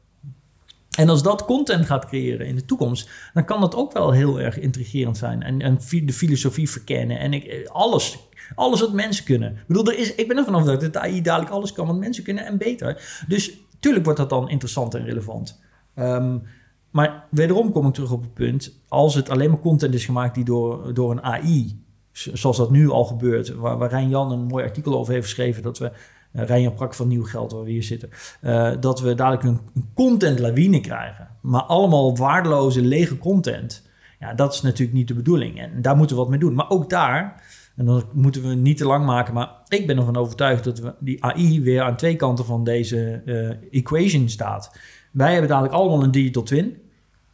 En als dat content gaat creëren in de toekomst, dan kan dat ook wel heel erg intrigerend zijn. En, en de filosofie verkennen en ik, alles. Alles wat mensen kunnen. Ik bedoel, er is, ik ben ervan overtuigd dat AI dadelijk alles kan wat mensen kunnen en beter. Dus tuurlijk wordt dat dan interessant en relevant. Um, maar wederom kom ik terug op het punt, als het alleen maar content is gemaakt die door, door een AI, zoals dat nu al gebeurt, waar, waar Rijn Jan een mooi artikel over heeft geschreven, dat we uh, Rijn Prak van Nieuw Geld, waar we hier zitten, uh, dat we dadelijk een, een content lawine krijgen. Maar allemaal waardeloze, lege content. Ja, dat is natuurlijk niet de bedoeling. En daar moeten we wat mee doen. Maar ook daar, en dan moeten we niet te lang maken, maar ik ben ervan overtuigd dat we die AI weer aan twee kanten van deze uh, equation staat. Wij hebben dadelijk allemaal een digital twin.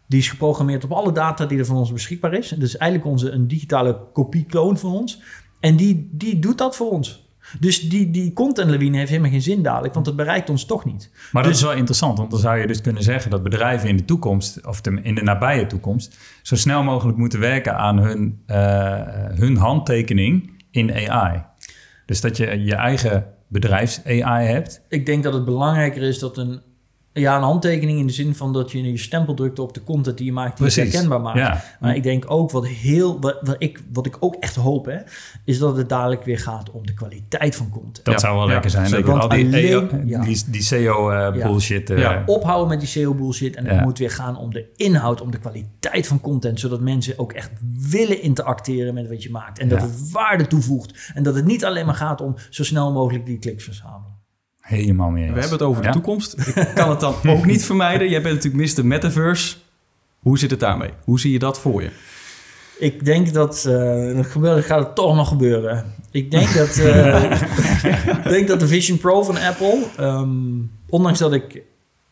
Die is geprogrammeerd op alle data die er van ons beschikbaar is. Dus eigenlijk onze, een digitale kopie-kloon van ons. En die, die doet dat voor ons. Dus die, die content lawine heeft helemaal geen zin dadelijk, want het bereikt ons toch niet. Maar dat dus, is wel interessant, want dan zou je dus kunnen zeggen dat bedrijven in de toekomst, of in de nabije toekomst, zo snel mogelijk moeten werken aan hun, uh, hun handtekening in AI. Dus dat je je eigen bedrijfs-AI hebt. Ik denk dat het belangrijker is dat een ja, een handtekening in de zin van dat je je stempel drukt op de content die je maakt, die je herkenbaar maakt. Maar ik denk ook wat heel, wat, wat, ik, wat ik ook echt hoop, hè, is dat het dadelijk weer gaat om de kwaliteit van content. Dat zou wel lekker zijn. Zeker. Want al die, alleen, die, die SEO uh, bullshit. Uh, ophouden met die SEO bullshit. En het moet weer gaan om de inhoud, om de kwaliteit van content, zodat mensen ook echt willen interacteren met wat je maakt. En dat het waarde toevoegt. En dat het niet alleen maar gaat om zo snel mogelijk die kliks verzamelen. Helemaal meer. We hebben het over de toekomst. Ik kan het dan ook niet <laughs> vermijden. Jij bent natuurlijk Mr. Metaverse. Hoe zit het daarmee? Hoe zie je dat voor je? Ik denk dat uh, gebeurt, gaat het toch nog gebeuren. Ik denk dat, uh, <laughs> <laughs> ik denk dat de Vision Pro van Apple, um, ondanks dat ik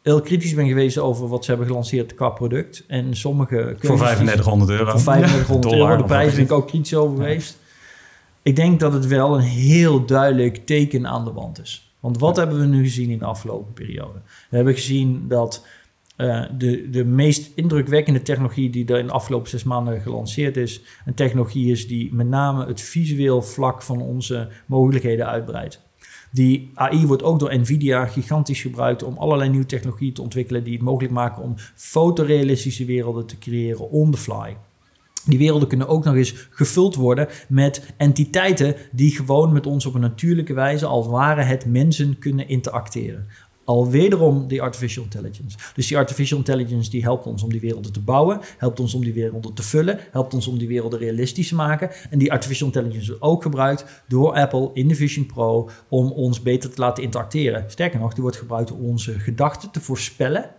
heel kritisch ben geweest over wat ze hebben gelanceerd qua product en sommige voor 3500 euro. Voor 3500 euro. De prijs ben ik ook kritisch over geweest. Ik denk dat het wel een heel duidelijk teken aan de wand is. Want wat hebben we nu gezien in de afgelopen periode? We hebben gezien dat uh, de, de meest indrukwekkende technologie die er in de afgelopen zes maanden gelanceerd is, een technologie is die met name het visueel vlak van onze mogelijkheden uitbreidt. Die AI wordt ook door Nvidia gigantisch gebruikt om allerlei nieuwe technologieën te ontwikkelen die het mogelijk maken om fotorealistische werelden te creëren on the fly. Die werelden kunnen ook nog eens gevuld worden met entiteiten die gewoon met ons op een natuurlijke wijze, als ware het mensen, kunnen interacteren. Al wederom die artificial intelligence. Dus die artificial intelligence die helpt ons om die werelden te bouwen, helpt ons om die werelden te vullen, helpt ons om die werelden realistisch te maken. En die artificial intelligence wordt ook gebruikt door Apple in de Vision Pro om ons beter te laten interacteren. Sterker nog, die wordt gebruikt om onze gedachten te voorspellen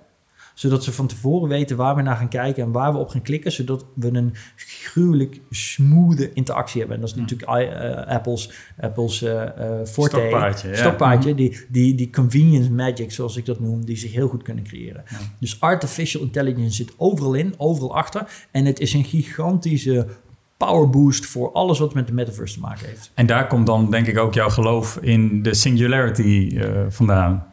zodat ze van tevoren weten waar we naar gaan kijken en waar we op gaan klikken. Zodat we een gruwelijk smooth interactie hebben. En dat is natuurlijk uh, Apple's, Apple's uh, forte. Stokpaardje. Stokpaardje. Die, die, die convenience magic, zoals ik dat noem, die ze heel goed kunnen creëren. Dus artificial intelligence zit overal in, overal achter. En het is een gigantische power boost voor alles wat met de metaverse te maken heeft. En daar komt dan denk ik ook jouw geloof in de singularity uh, vandaan.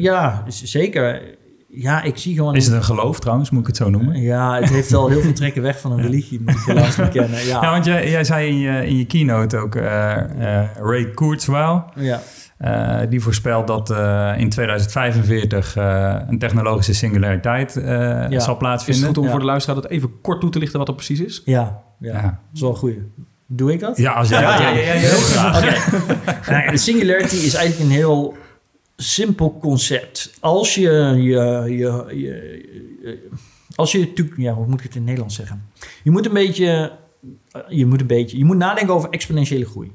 ja, zeker ja, ik zie gewoon... Is het een geloof trouwens, moet ik het zo noemen? Ja, het heeft al heel veel trekken weg van een <laughs> religie, moet ik helaas bekennen. Ja. ja, want jij, jij zei in je, in je keynote ook, uh, uh, Ray Kurzweil... Ja. Uh, die voorspelt dat in 2045 een technologische singulariteit zal plaatsvinden. Is het goed om voor de luisteraar dat even kort toe te lichten wat dat precies is? Ja, ja. ja. dat is wel een goeie. Doe ik dat? Ja, als jij ja, ja, ja, ja, heel graag. Okay. <laughs> de singularity is eigenlijk een heel simpel concept. Als je je, je, je, als je, ja, hoe moet ik het in het Nederlands zeggen? Je moet een beetje, je moet een beetje, je moet nadenken over exponentiële groei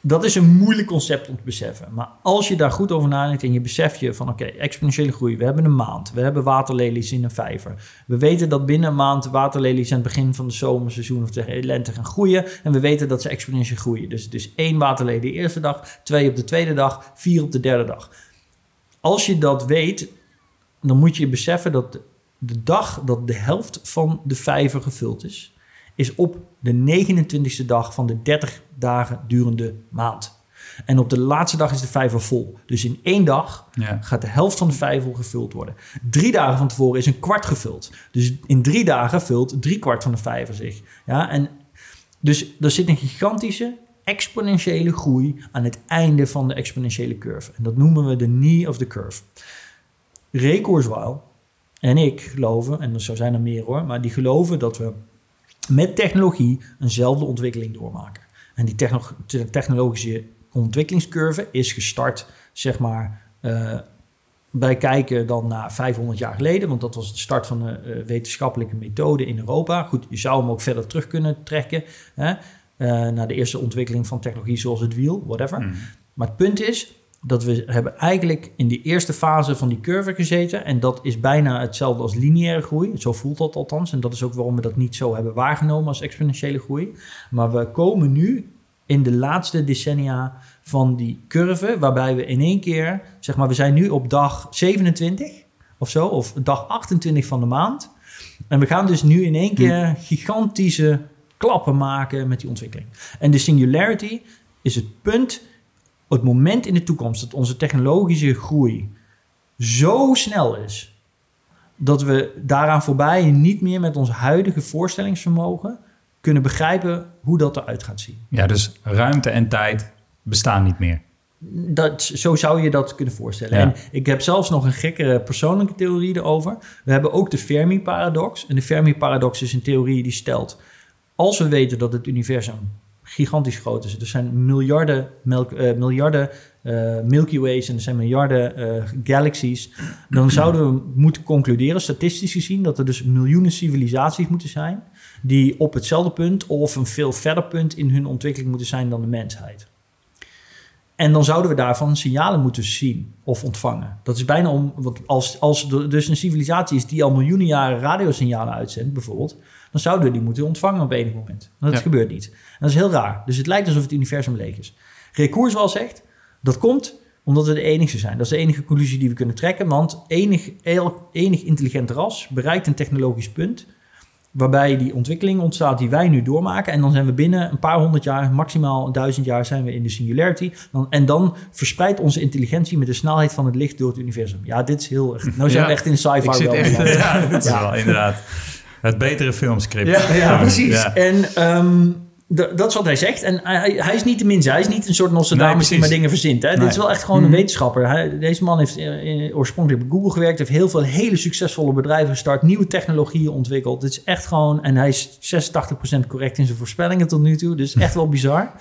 dat is een moeilijk concept om te beseffen. Maar als je daar goed over nadenkt en je beseft je van oké, exponentiële groei. We hebben een maand. We hebben waterlelies in een vijver. We weten dat binnen een maand waterlelies aan het begin van de zomerseizoen of de lente gaan groeien. En we weten dat ze exponentieel groeien. Dus, dus één waterlelie de eerste dag, twee op de tweede dag, vier op de derde dag. Als je dat weet, dan moet je beseffen dat de dag dat de helft van de vijver gevuld is, is op de 29e dag van de 30 dagen durende maand. En op de laatste dag is de vijver vol. Dus in één dag gaat de helft van de vijver gevuld worden. Drie dagen van tevoren is een kwart gevuld. Dus in drie dagen vult drie kwart van de vijver zich. Ja, en dus er zit een gigantische exponentiële groei aan het einde van de exponentiële curve. En dat noemen we de knee of the curve. Ray Kurzweil en ik geloven, en er zijn er meer hoor, maar die geloven dat we met technologie eenzelfde ontwikkeling doormaken. En die technologische ontwikkelingscurve is gestart, zeg maar, uh, wij kijken dan naar 500 jaar geleden, want dat was de start van de uh, wetenschappelijke methode in Europa. Goed, je zou hem ook verder terug kunnen trekken hè, uh, naar de eerste ontwikkeling van technologie zoals het wiel, whatever. Mm. Maar het punt is dat we hebben eigenlijk in die eerste fase van die curve gezeten en dat is bijna hetzelfde als lineaire groei. Zo voelt dat althans en dat is ook waarom we dat niet zo hebben waargenomen als exponentiële groei. Maar we komen nu in de laatste decennia van die curve, waarbij we in één keer, zeg maar, we zijn nu op dag 27 of zo, of dag 28 van de maand. En we gaan dus nu in één keer gigantische klappen maken met die ontwikkeling. En de singularity is het punt, het moment in de toekomst dat onze technologische groei zo snel is dat we daaraan voorbij niet meer met ons huidige voorstellingsvermogen kunnen begrijpen hoe dat eruit gaat zien. Ja, dus ruimte en tijd bestaan niet meer. Dat, zo zou je dat kunnen voorstellen. En ik heb zelfs nog een gekkere persoonlijke theorie erover. We hebben ook de Fermi-paradox. En de Fermi-paradox is een theorie die stelt... als we weten dat het universum gigantisch groot is... er zijn miljarden, melk, uh, miljarden uh, Milky Ways en er zijn miljarden uh, galaxies... dan zouden we moeten concluderen, statistisch gezien... dat er dus miljoenen civilisaties moeten zijn... die op hetzelfde punt of een veel verder punt in hun ontwikkeling moeten zijn dan de mensheid. En dan zouden we daarvan signalen moeten zien of ontvangen. Dat is bijna om, want als, als er dus een civilisatie is die al miljoenen jaren radiosignalen uitzendt, bijvoorbeeld, dan zouden we die moeten ontvangen op enig moment. Maar dat gebeurt niet. En dat is heel raar. Dus het lijkt alsof het universum leeg is. Recours wel zegt, dat komt omdat we de enige zijn. Dat is de enige conclusie die we kunnen trekken, want enig, enig intelligent ras bereikt een technologisch punt waarbij die ontwikkeling ontstaat die wij nu doormaken. En dan zijn we binnen een paar honderd jaar, maximaal duizend jaar, zijn we in de singularity. Dan, en dan verspreidt onze intelligentie met de snelheid van het licht door het universum. Ja, dit is heel erg. Nou zijn we echt in sci-fi. wel. Echt, <laughs> ja, dat is wel inderdaad. Het betere filmscript. Ja, ja precies. En um, dat is wat hij zegt. En hij, hij, is niet de minste. Hij is niet een soort Nostradamus die maar dingen verzint. Hè? Dit is wel echt gewoon een mhm. wetenschapper. Hij, deze man heeft in, oorspronkelijk bij Google gewerkt. Heeft heel veel hele succesvolle bedrijven gestart. Nieuwe technologieën ontwikkeld. Het is echt gewoon... En hij is 86% correct in zijn voorspellingen tot nu toe. Dus echt wel bizar.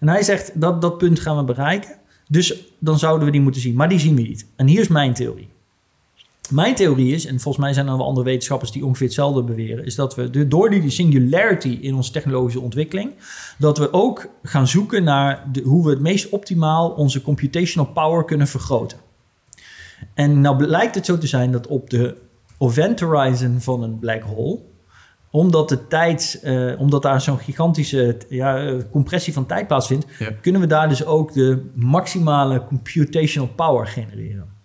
En hij zegt, dat, dat punt gaan we bereiken. Dus dan zouden we die moeten zien. Maar die zien we niet. En hier is mijn theorie. Mijn theorie is, en volgens mij zijn er wel andere wetenschappers die ongeveer hetzelfde beweren, is dat we door die singularity in onze technologische ontwikkeling, dat we ook gaan zoeken naar de, hoe we het meest optimaal onze computational power kunnen vergroten. En nou blijkt het zo te zijn dat op de event horizon van een black hole, omdat, de tijd, uh, omdat daar zo'n gigantische ja, compressie van tijd plaatsvindt, kunnen we daar dus ook de maximale computational power genereren.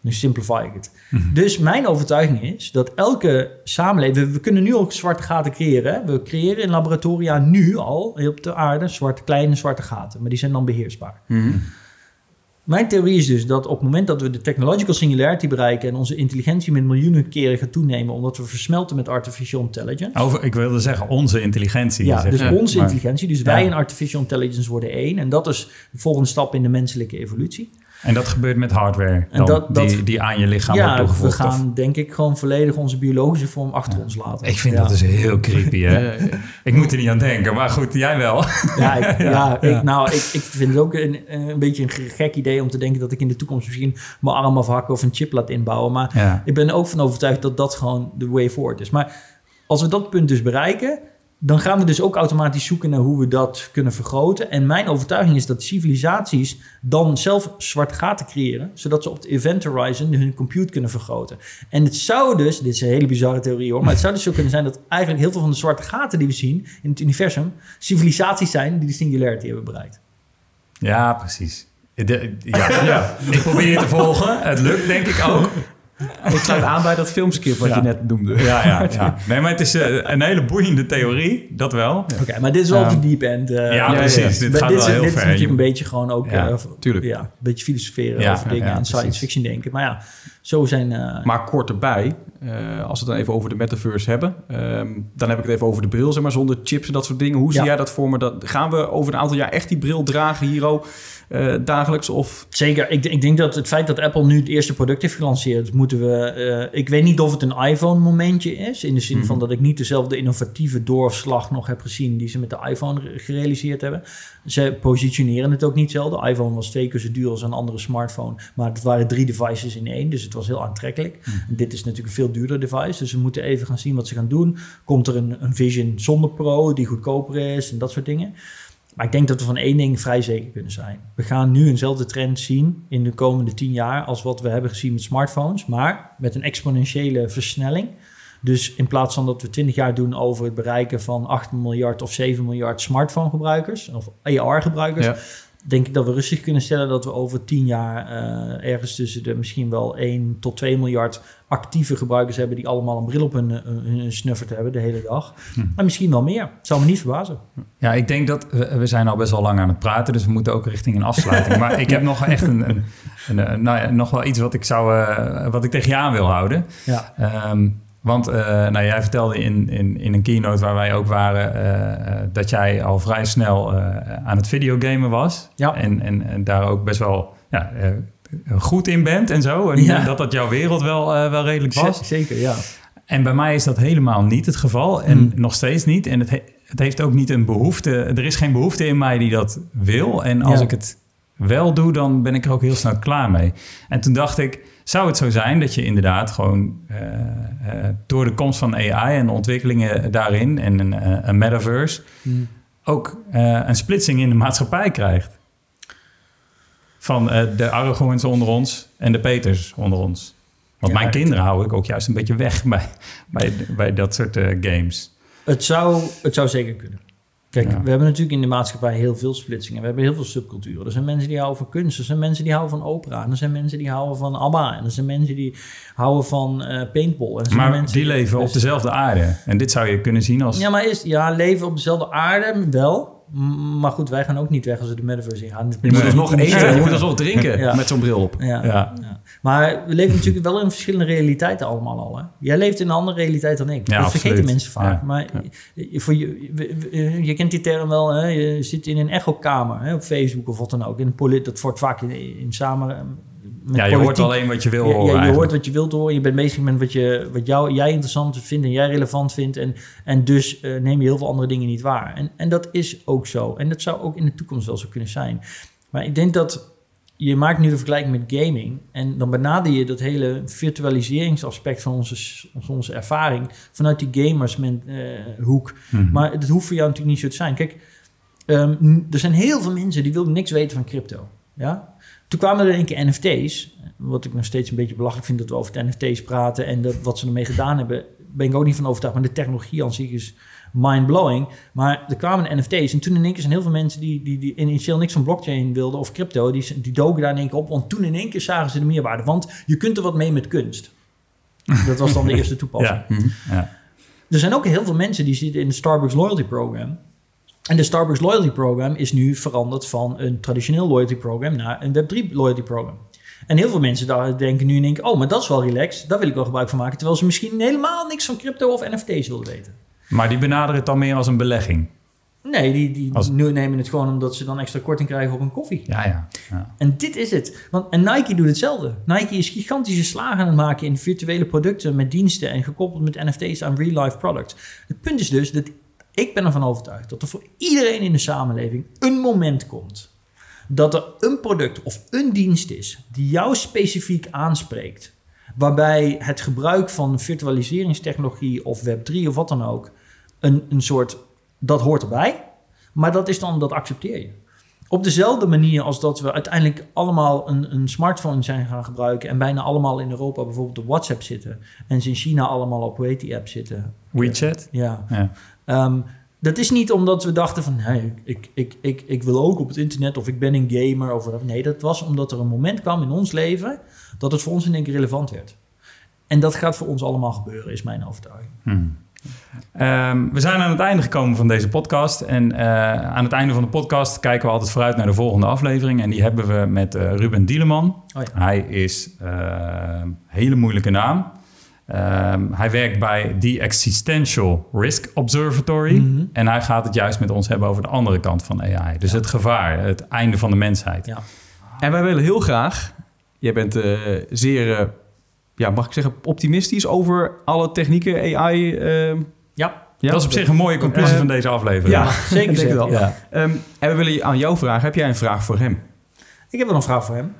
Nu simplify ik het. Mhm. Dus mijn overtuiging is dat elke samenleving... We kunnen nu ook zwarte gaten creëren. We creëren in laboratoria nu al op de aarde zwarte, kleine zwarte gaten. Maar die zijn dan beheersbaar. Mhm. Mijn theorie is dus dat op het moment dat we de technological singularity bereiken... en onze intelligentie met miljoenen keren gaat toenemen... omdat we versmelten met artificial intelligence... Over, ik wilde zeggen onze intelligentie. Ja, dus onze intelligentie. Dus wij en artificial intelligence worden één. En dat is de volgende stap in de menselijke evolutie. En dat gebeurt met hardware dan, dat, die, die aan je lichaam ja, wordt toegevoegd? we gaan denk ik gewoon volledig onze biologische vorm achter ons laten. Ik vind dat dus heel creepy, hè? <laughs> ik moet er niet aan denken, maar goed, jij wel. ja, ik, <laughs> ja, ik, nou, ik, ik vind het ook een, een beetje een gek idee om te denken... dat ik in de toekomst misschien mijn arm afhakken of een chip laat inbouwen. Maar ik ben er ook van overtuigd dat dat gewoon de way forward is. Maar als we dat punt dus bereiken dan gaan we dus ook automatisch zoeken naar hoe we dat kunnen vergroten. En mijn overtuiging is dat civilisaties dan zelf zwarte gaten creëren, zodat ze op de event horizon hun compute kunnen vergroten. En het zou dus, dit is een hele bizarre theorie hoor, maar het zou dus zo kunnen zijn dat eigenlijk heel veel van de zwarte gaten die we zien in het universum, civilisaties zijn die de singularity hebben bereikt. Ja, precies. ja, <laughs> ja. ik probeer je te volgen. Het lukt denk ik ook. <laughs> Ik sluit aan bij dat filmskip wat je net noemde. Ja, ja, <laughs> ja. Nee, maar het is uh, een hele boeiende theorie, dat wel. Oké, maar dit is wel um, deep end. Uh, ja, precies. Dit gaat dit, wel heel dit ver. Dit is natuurlijk een beetje gewoon ook... Ja, tuurlijk. Ja, een beetje filosoferen over dingen en science fiction denken. Maar ja, zo zijn... Uh, maar kort erbij, als we het dan even over de metaverse hebben... Um, dan heb ik het even over de bril, zeg maar, zonder chips en dat soort dingen. Hoe zie jij dat voor me? Dat, gaan we over een aantal jaar echt die bril dragen, Hiro? uh, dagelijks? Of? Zeker. Ik, ik, denk dat het feit dat Apple nu het eerste product heeft gelanceerd, moeten we. Ik weet niet of het een iPhone-momentje is. In de zin van mhm. dat ik niet dezelfde innovatieve doorslag nog heb gezien die ze met de iPhone gerealiseerd hebben. Ze positioneren het ook niet zelden. De iPhone was twee keer zo duur als een andere smartphone. Maar het waren drie devices in één. Dus het was heel aantrekkelijk. Dit is natuurlijk een veel duurder device. Dus we moeten even gaan zien wat ze gaan doen. Komt er een, een Vision zonder Pro die goedkoper is en dat soort dingen. Maar ik denk dat we van één ding vrij zeker kunnen zijn. We gaan nu eenzelfde trend zien in de komende tien jaar als wat we hebben gezien met smartphones, maar met een exponentiële versnelling. Dus in plaats van dat we 20 jaar doen over het bereiken van 8 miljard of 7 miljard smartphone gebruikers of AR gebruikers, denk ik dat we rustig kunnen stellen dat we over 10 jaar uh, ergens tussen de misschien wel 1 tot 2 miljard actieve gebruikers hebben die allemaal een bril op hun, hun snuffert hebben de hele dag. Hm. En misschien wel meer. Zou me niet verbazen. Ja, ik denk dat we, zijn al best wel lang aan het praten, dus we moeten ook richting een afsluiting. maar ik heb <laughs> nog echt een, een, een, nou ja, nog wel iets wat ik zou, uh, wat ik tegen je aan wil houden. Ja. Um, want uh, nou, jij vertelde in, in, in een keynote waar wij ook waren... Uh, dat jij al vrij snel aan het videogamen was. Ja. En, en, en daar ook best wel ja, goed in bent en zo. En ja. dat dat jouw wereld wel, wel redelijk was. Zeker, ja. En bij mij is dat helemaal niet het geval. En hmm. nog steeds niet. En het, het heeft ook niet een behoefte... Er is geen behoefte in mij die dat wil. En als ik het wel doe, dan ben ik er ook heel snel klaar mee. En toen dacht ik zou het zo zijn dat je inderdaad gewoon uh, uh, door de komst van AI en de ontwikkelingen daarin en een, uh, een metaverse hmm. ook een splitsing in de maatschappij krijgt? Van de Aragorns onder ons en de Peters onder ons. Want mijn kinderen hou ik ook juist een beetje weg <laughs> bij, bij, bij dat soort games. Het zou, het zou zeker kunnen. Kijk, we hebben natuurlijk in de maatschappij heel veel splitsingen. We hebben heel veel subculturen. Er zijn mensen die houden van kunst. Er zijn mensen die houden van opera. En er zijn mensen die houden van ABBA. En er zijn mensen die houden van uh, paintball. En maar mensen die leven op dezelfde aarde. En dit zou je kunnen zien als... Ja, maar is, ja, leven op dezelfde aarde wel. Maar goed, wij gaan ook niet weg als we de metaverse in gaan. Je moet alsnog eten, je moet alsnog drinken met zo'n bril op. Ja. Ja. Maar we leven natuurlijk wel in verschillende realiteiten allemaal al. Hè? Jij leeft in een andere realiteit dan ik. dat vergeten mensen vaak. Maar voor je, je kent die term wel, hè? je zit in een echokamer hè? op Facebook of wat dan ook. En dat wordt vaak in, in samen ja, je hoort alleen wat je wil horen. Ja, je hoort wat je wilt horen. Je bent bezig met wat, je, wat jou, jij interessant vindt en jij relevant vindt. En, en dus uh, neem je heel veel andere dingen niet waar. En, en dat is ook zo. En dat zou ook in de toekomst wel zo kunnen zijn. Maar ik denk dat je maakt nu de vergelijking met gaming. En dan benader je dat hele virtualiseringsaspect van onze, onze ervaring vanuit die gamershoek. Uh, mm Maar het hoeft voor jou natuurlijk niet zo te zijn. Kijk, um, er zijn heel veel mensen die wilden niks weten van crypto. Ja? Toen kwamen er een keer NFT's. Wat ik nog steeds een beetje belachelijk vind dat we over de NFT's praten. En dat, wat ze ermee gedaan hebben, ben ik ook niet van overtuigd. Maar de technologie aan zich is mind-blowing. Maar er kwamen NFT's. En toen in één keer zijn heel veel mensen die, die, die initieel niks van blockchain wilden of crypto, die, die doken daar in één keer op. Want toen in één keer zagen ze de meerwaarde. Want je kunt er wat mee met kunst. Dat was dan de <laughs> eerste toepassing. Ja. Mhm. ja. Er zijn ook heel veel mensen die zitten in het Starbucks Loyalty Program. En de Starbucks Loyalty Program is nu veranderd van een traditioneel loyalty program naar een Web3 loyalty program. En heel veel mensen daar denken nu in denken, oh, maar dat is wel relaxed, daar wil ik wel gebruik van maken. Terwijl ze misschien helemaal niks van crypto of NFT's willen weten. Maar die benaderen het dan meer als een belegging? Nee, die, die nemen het gewoon omdat ze dan extra korting krijgen op een koffie. Ja, ja, ja. En dit is het. Want, en Nike doet hetzelfde. Nike is gigantische slagen aan het maken in virtuele producten met diensten en gekoppeld met NFT's aan real-life products. Het punt is dus dat ik ben ervan overtuigd dat er voor iedereen in de samenleving een moment komt dat er een product of een dienst is die jou specifiek aanspreekt, waarbij het gebruik van virtualiseringstechnologie of Web3 of wat dan ook een, een soort dat hoort erbij, maar dat is dan dat accepteer je. Op dezelfde manier als dat we uiteindelijk allemaal een, een smartphone zijn gaan gebruiken en bijna allemaal in Europa bijvoorbeeld op WhatsApp zitten en ze in China allemaal op die app zitten. WeChat? Ja. ja. Ehm, dat is niet omdat we dachten van hey, ik, ik, ik, ik wil ook op het internet of ik ben een gamer of Nee, dat was omdat er een moment kwam in ons leven dat het voor ons in één keer relevant werd. En dat gaat voor ons allemaal gebeuren, is mijn overtuiging. Hmm. Ehm, we zijn aan het einde gekomen van deze podcast. En uh, aan het einde van de podcast kijken we altijd vooruit naar de volgende aflevering. En die hebben we met uh, Ruben Dieleman. Oh ja. Hij is een uh, hele moeilijke naam. Um, hij werkt bij The Existential Risk Observatory. Mm -hmm. En hij gaat het juist met ons hebben over de andere kant van AI. Dus ja. het gevaar, het einde van de mensheid. Ja. En wij willen heel graag, jij bent zeer ja, mag ik zeggen, optimistisch over alle technieken, AI. Uh, ehm, ja. ja. Dat is op zich een mooie conclusie uh, van deze aflevering. Ja, zeker. Wel. Ja. Um, en we willen aan jou vragen, heb jij een vraag voor hem? Ik heb wel een vraag voor hem.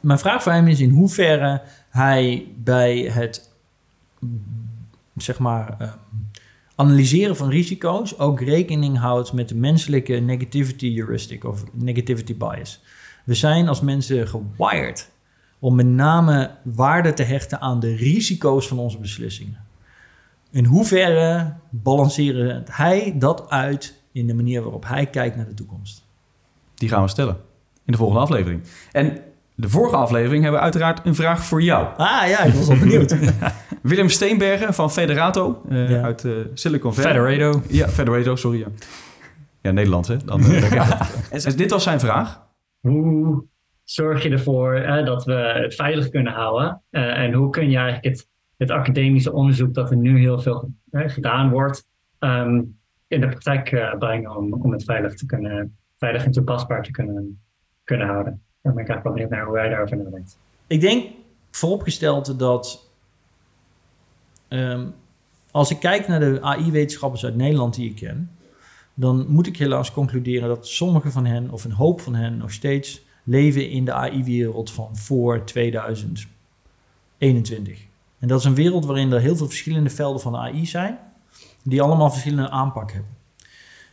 Mijn vraag voor hem is in hoeverre hij bij het, zeg maar, uh, analyseren van risico's ook rekening houdt met de menselijke negativity heuristic of negativity bias. We zijn als mensen gewired om met name waarde te hechten aan de risico's van onze beslissingen. In hoeverre balanceren hij dat uit in de manier waarop hij kijkt naar de toekomst? Die gaan we stellen in de volgende aflevering. En de vorige aflevering hebben we uiteraard een vraag voor jou. Ah ja, ik was wel benieuwd. <laughs> Willem Steenbergen van Federato uh, ja. uit uh, Silicon Valley. Federato. Ja, Federato, sorry. Ja, ja Nederlands hè. Dan, <laughs> uh, en dit was zijn vraag. Hoe zorg je ervoor eh, dat we het veilig kunnen houden? Uh, en hoe kun je eigenlijk het, het academische onderzoek dat er nu heel veel uh, gedaan wordt, um, in de praktijk brengen om, om het veilig, te kunnen, veilig en toepasbaar te kunnen, kunnen houden? Ben ik eigenlijk wel benieuwd naar hoe wij daarover nadenkt. Ik denk vooropgesteld dat um, als ik kijk naar de AI-wetenschappers uit Nederland die ik ken, dan moet ik helaas concluderen dat sommige van hen, of een hoop van hen, nog steeds leven in de AI-wereld van voor 2021. En dat is een wereld waarin er heel veel verschillende velden van AI zijn, die allemaal verschillende aanpak hebben.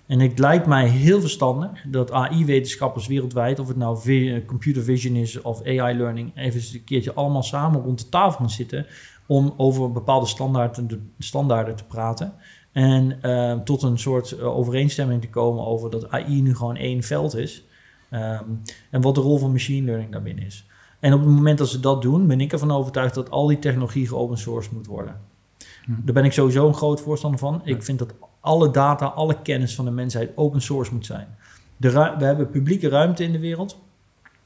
En het lijkt mij heel verstandig dat AI-wetenschappers wereldwijd, of het nou computer vision is of AI-learning, even een keertje allemaal samen rond de tafel gaan zitten om over bepaalde standaarden, standaarden te praten. En uh, tot een soort uh, overeenstemming te komen over dat AI nu gewoon één veld is. Um, en wat de rol van machine learning daarbinnen is. En op het moment dat ze dat doen, ben ik ervan overtuigd dat al die technologie geopen source moet worden. Hm. Daar ben ik sowieso een groot voorstander van. Ik vind dat alle data, alle kennis van de mensheid open source moet zijn. De we hebben publieke ruimte in de wereld.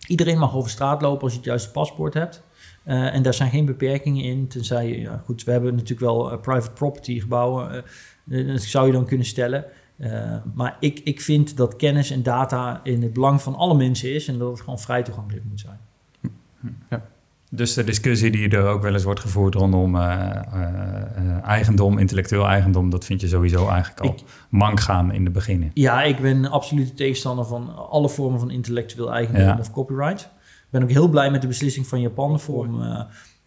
Iedereen mag over straat lopen als je het juiste paspoort hebt. Uh, en daar zijn geen beperkingen in, tenzij ja, goed, we hebben natuurlijk wel uh, private property gebouwen. Uh, dat zou je dan kunnen stellen. Maar ik, ik vind dat kennis en data in het belang van alle mensen is en dat het gewoon vrij toegankelijk moet zijn. Ja. Dus de discussie die er ook wel eens wordt gevoerd rondom uh, uh, eigendom, intellectueel eigendom, dat vind je sowieso eigenlijk al ik, mank gaan in de beginnen. Ja, ik ben absoluut tegenstander van alle vormen van intellectueel eigendom ja. of copyright. Ik ben ook heel blij met de beslissing van Japan om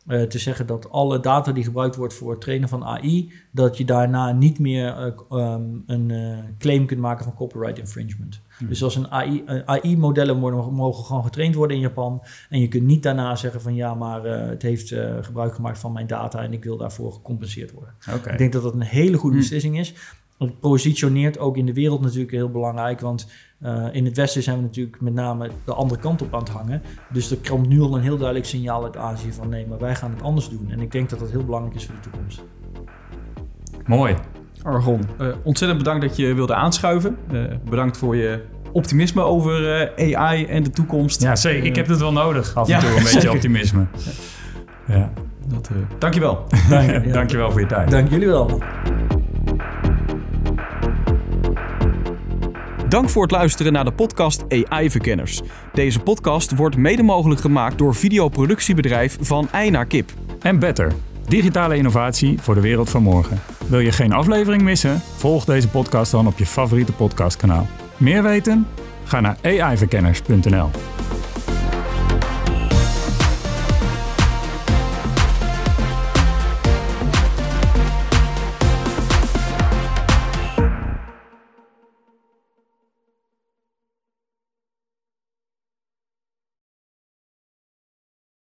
uh, te zeggen dat alle data die gebruikt wordt voor het trainen van AI, dat je daarna niet meer uh, um, een uh, claim kunt maken van copyright infringement. Hmm. Dus als een AI, AI-modellen mogen gewoon getraind worden in Japan en je kunt niet daarna zeggen van ja, maar het heeft gebruik gemaakt van mijn data en ik wil daarvoor gecompenseerd worden. Okay. Ik denk dat dat een hele goede hmm. beslissing is. Het positioneert ook in de wereld natuurlijk heel belangrijk, want uh, in het Westen zijn we natuurlijk met name de andere kant op aan het hangen. Dus er komt nu al een heel duidelijk signaal uit Azië van nee, maar wij gaan het anders doen. En ik denk dat dat heel belangrijk is voor de toekomst. Mooi. Argon, uh, ontzettend bedankt dat je wilde aanschuiven. Uh, bedankt voor je optimisme over AI en de toekomst. Ja, zeker. ik heb het wel nodig af en ja, toe, een <laughs> beetje optimisme. Ja. Dat, dankjewel. Dank, ja. <laughs> Dankjewel voor je tijd. Dank jullie wel. Dank voor het luisteren naar de podcast AI Verkenners. Deze podcast wordt mede mogelijk gemaakt door videoproductiebedrijf Van Ei naar Kip. En Better, digitale innovatie voor de wereld van morgen. Wil je geen aflevering missen? Volg deze podcast dan op je favoriete podcastkanaal. Meer weten? Ga naar aiverkenners.nl.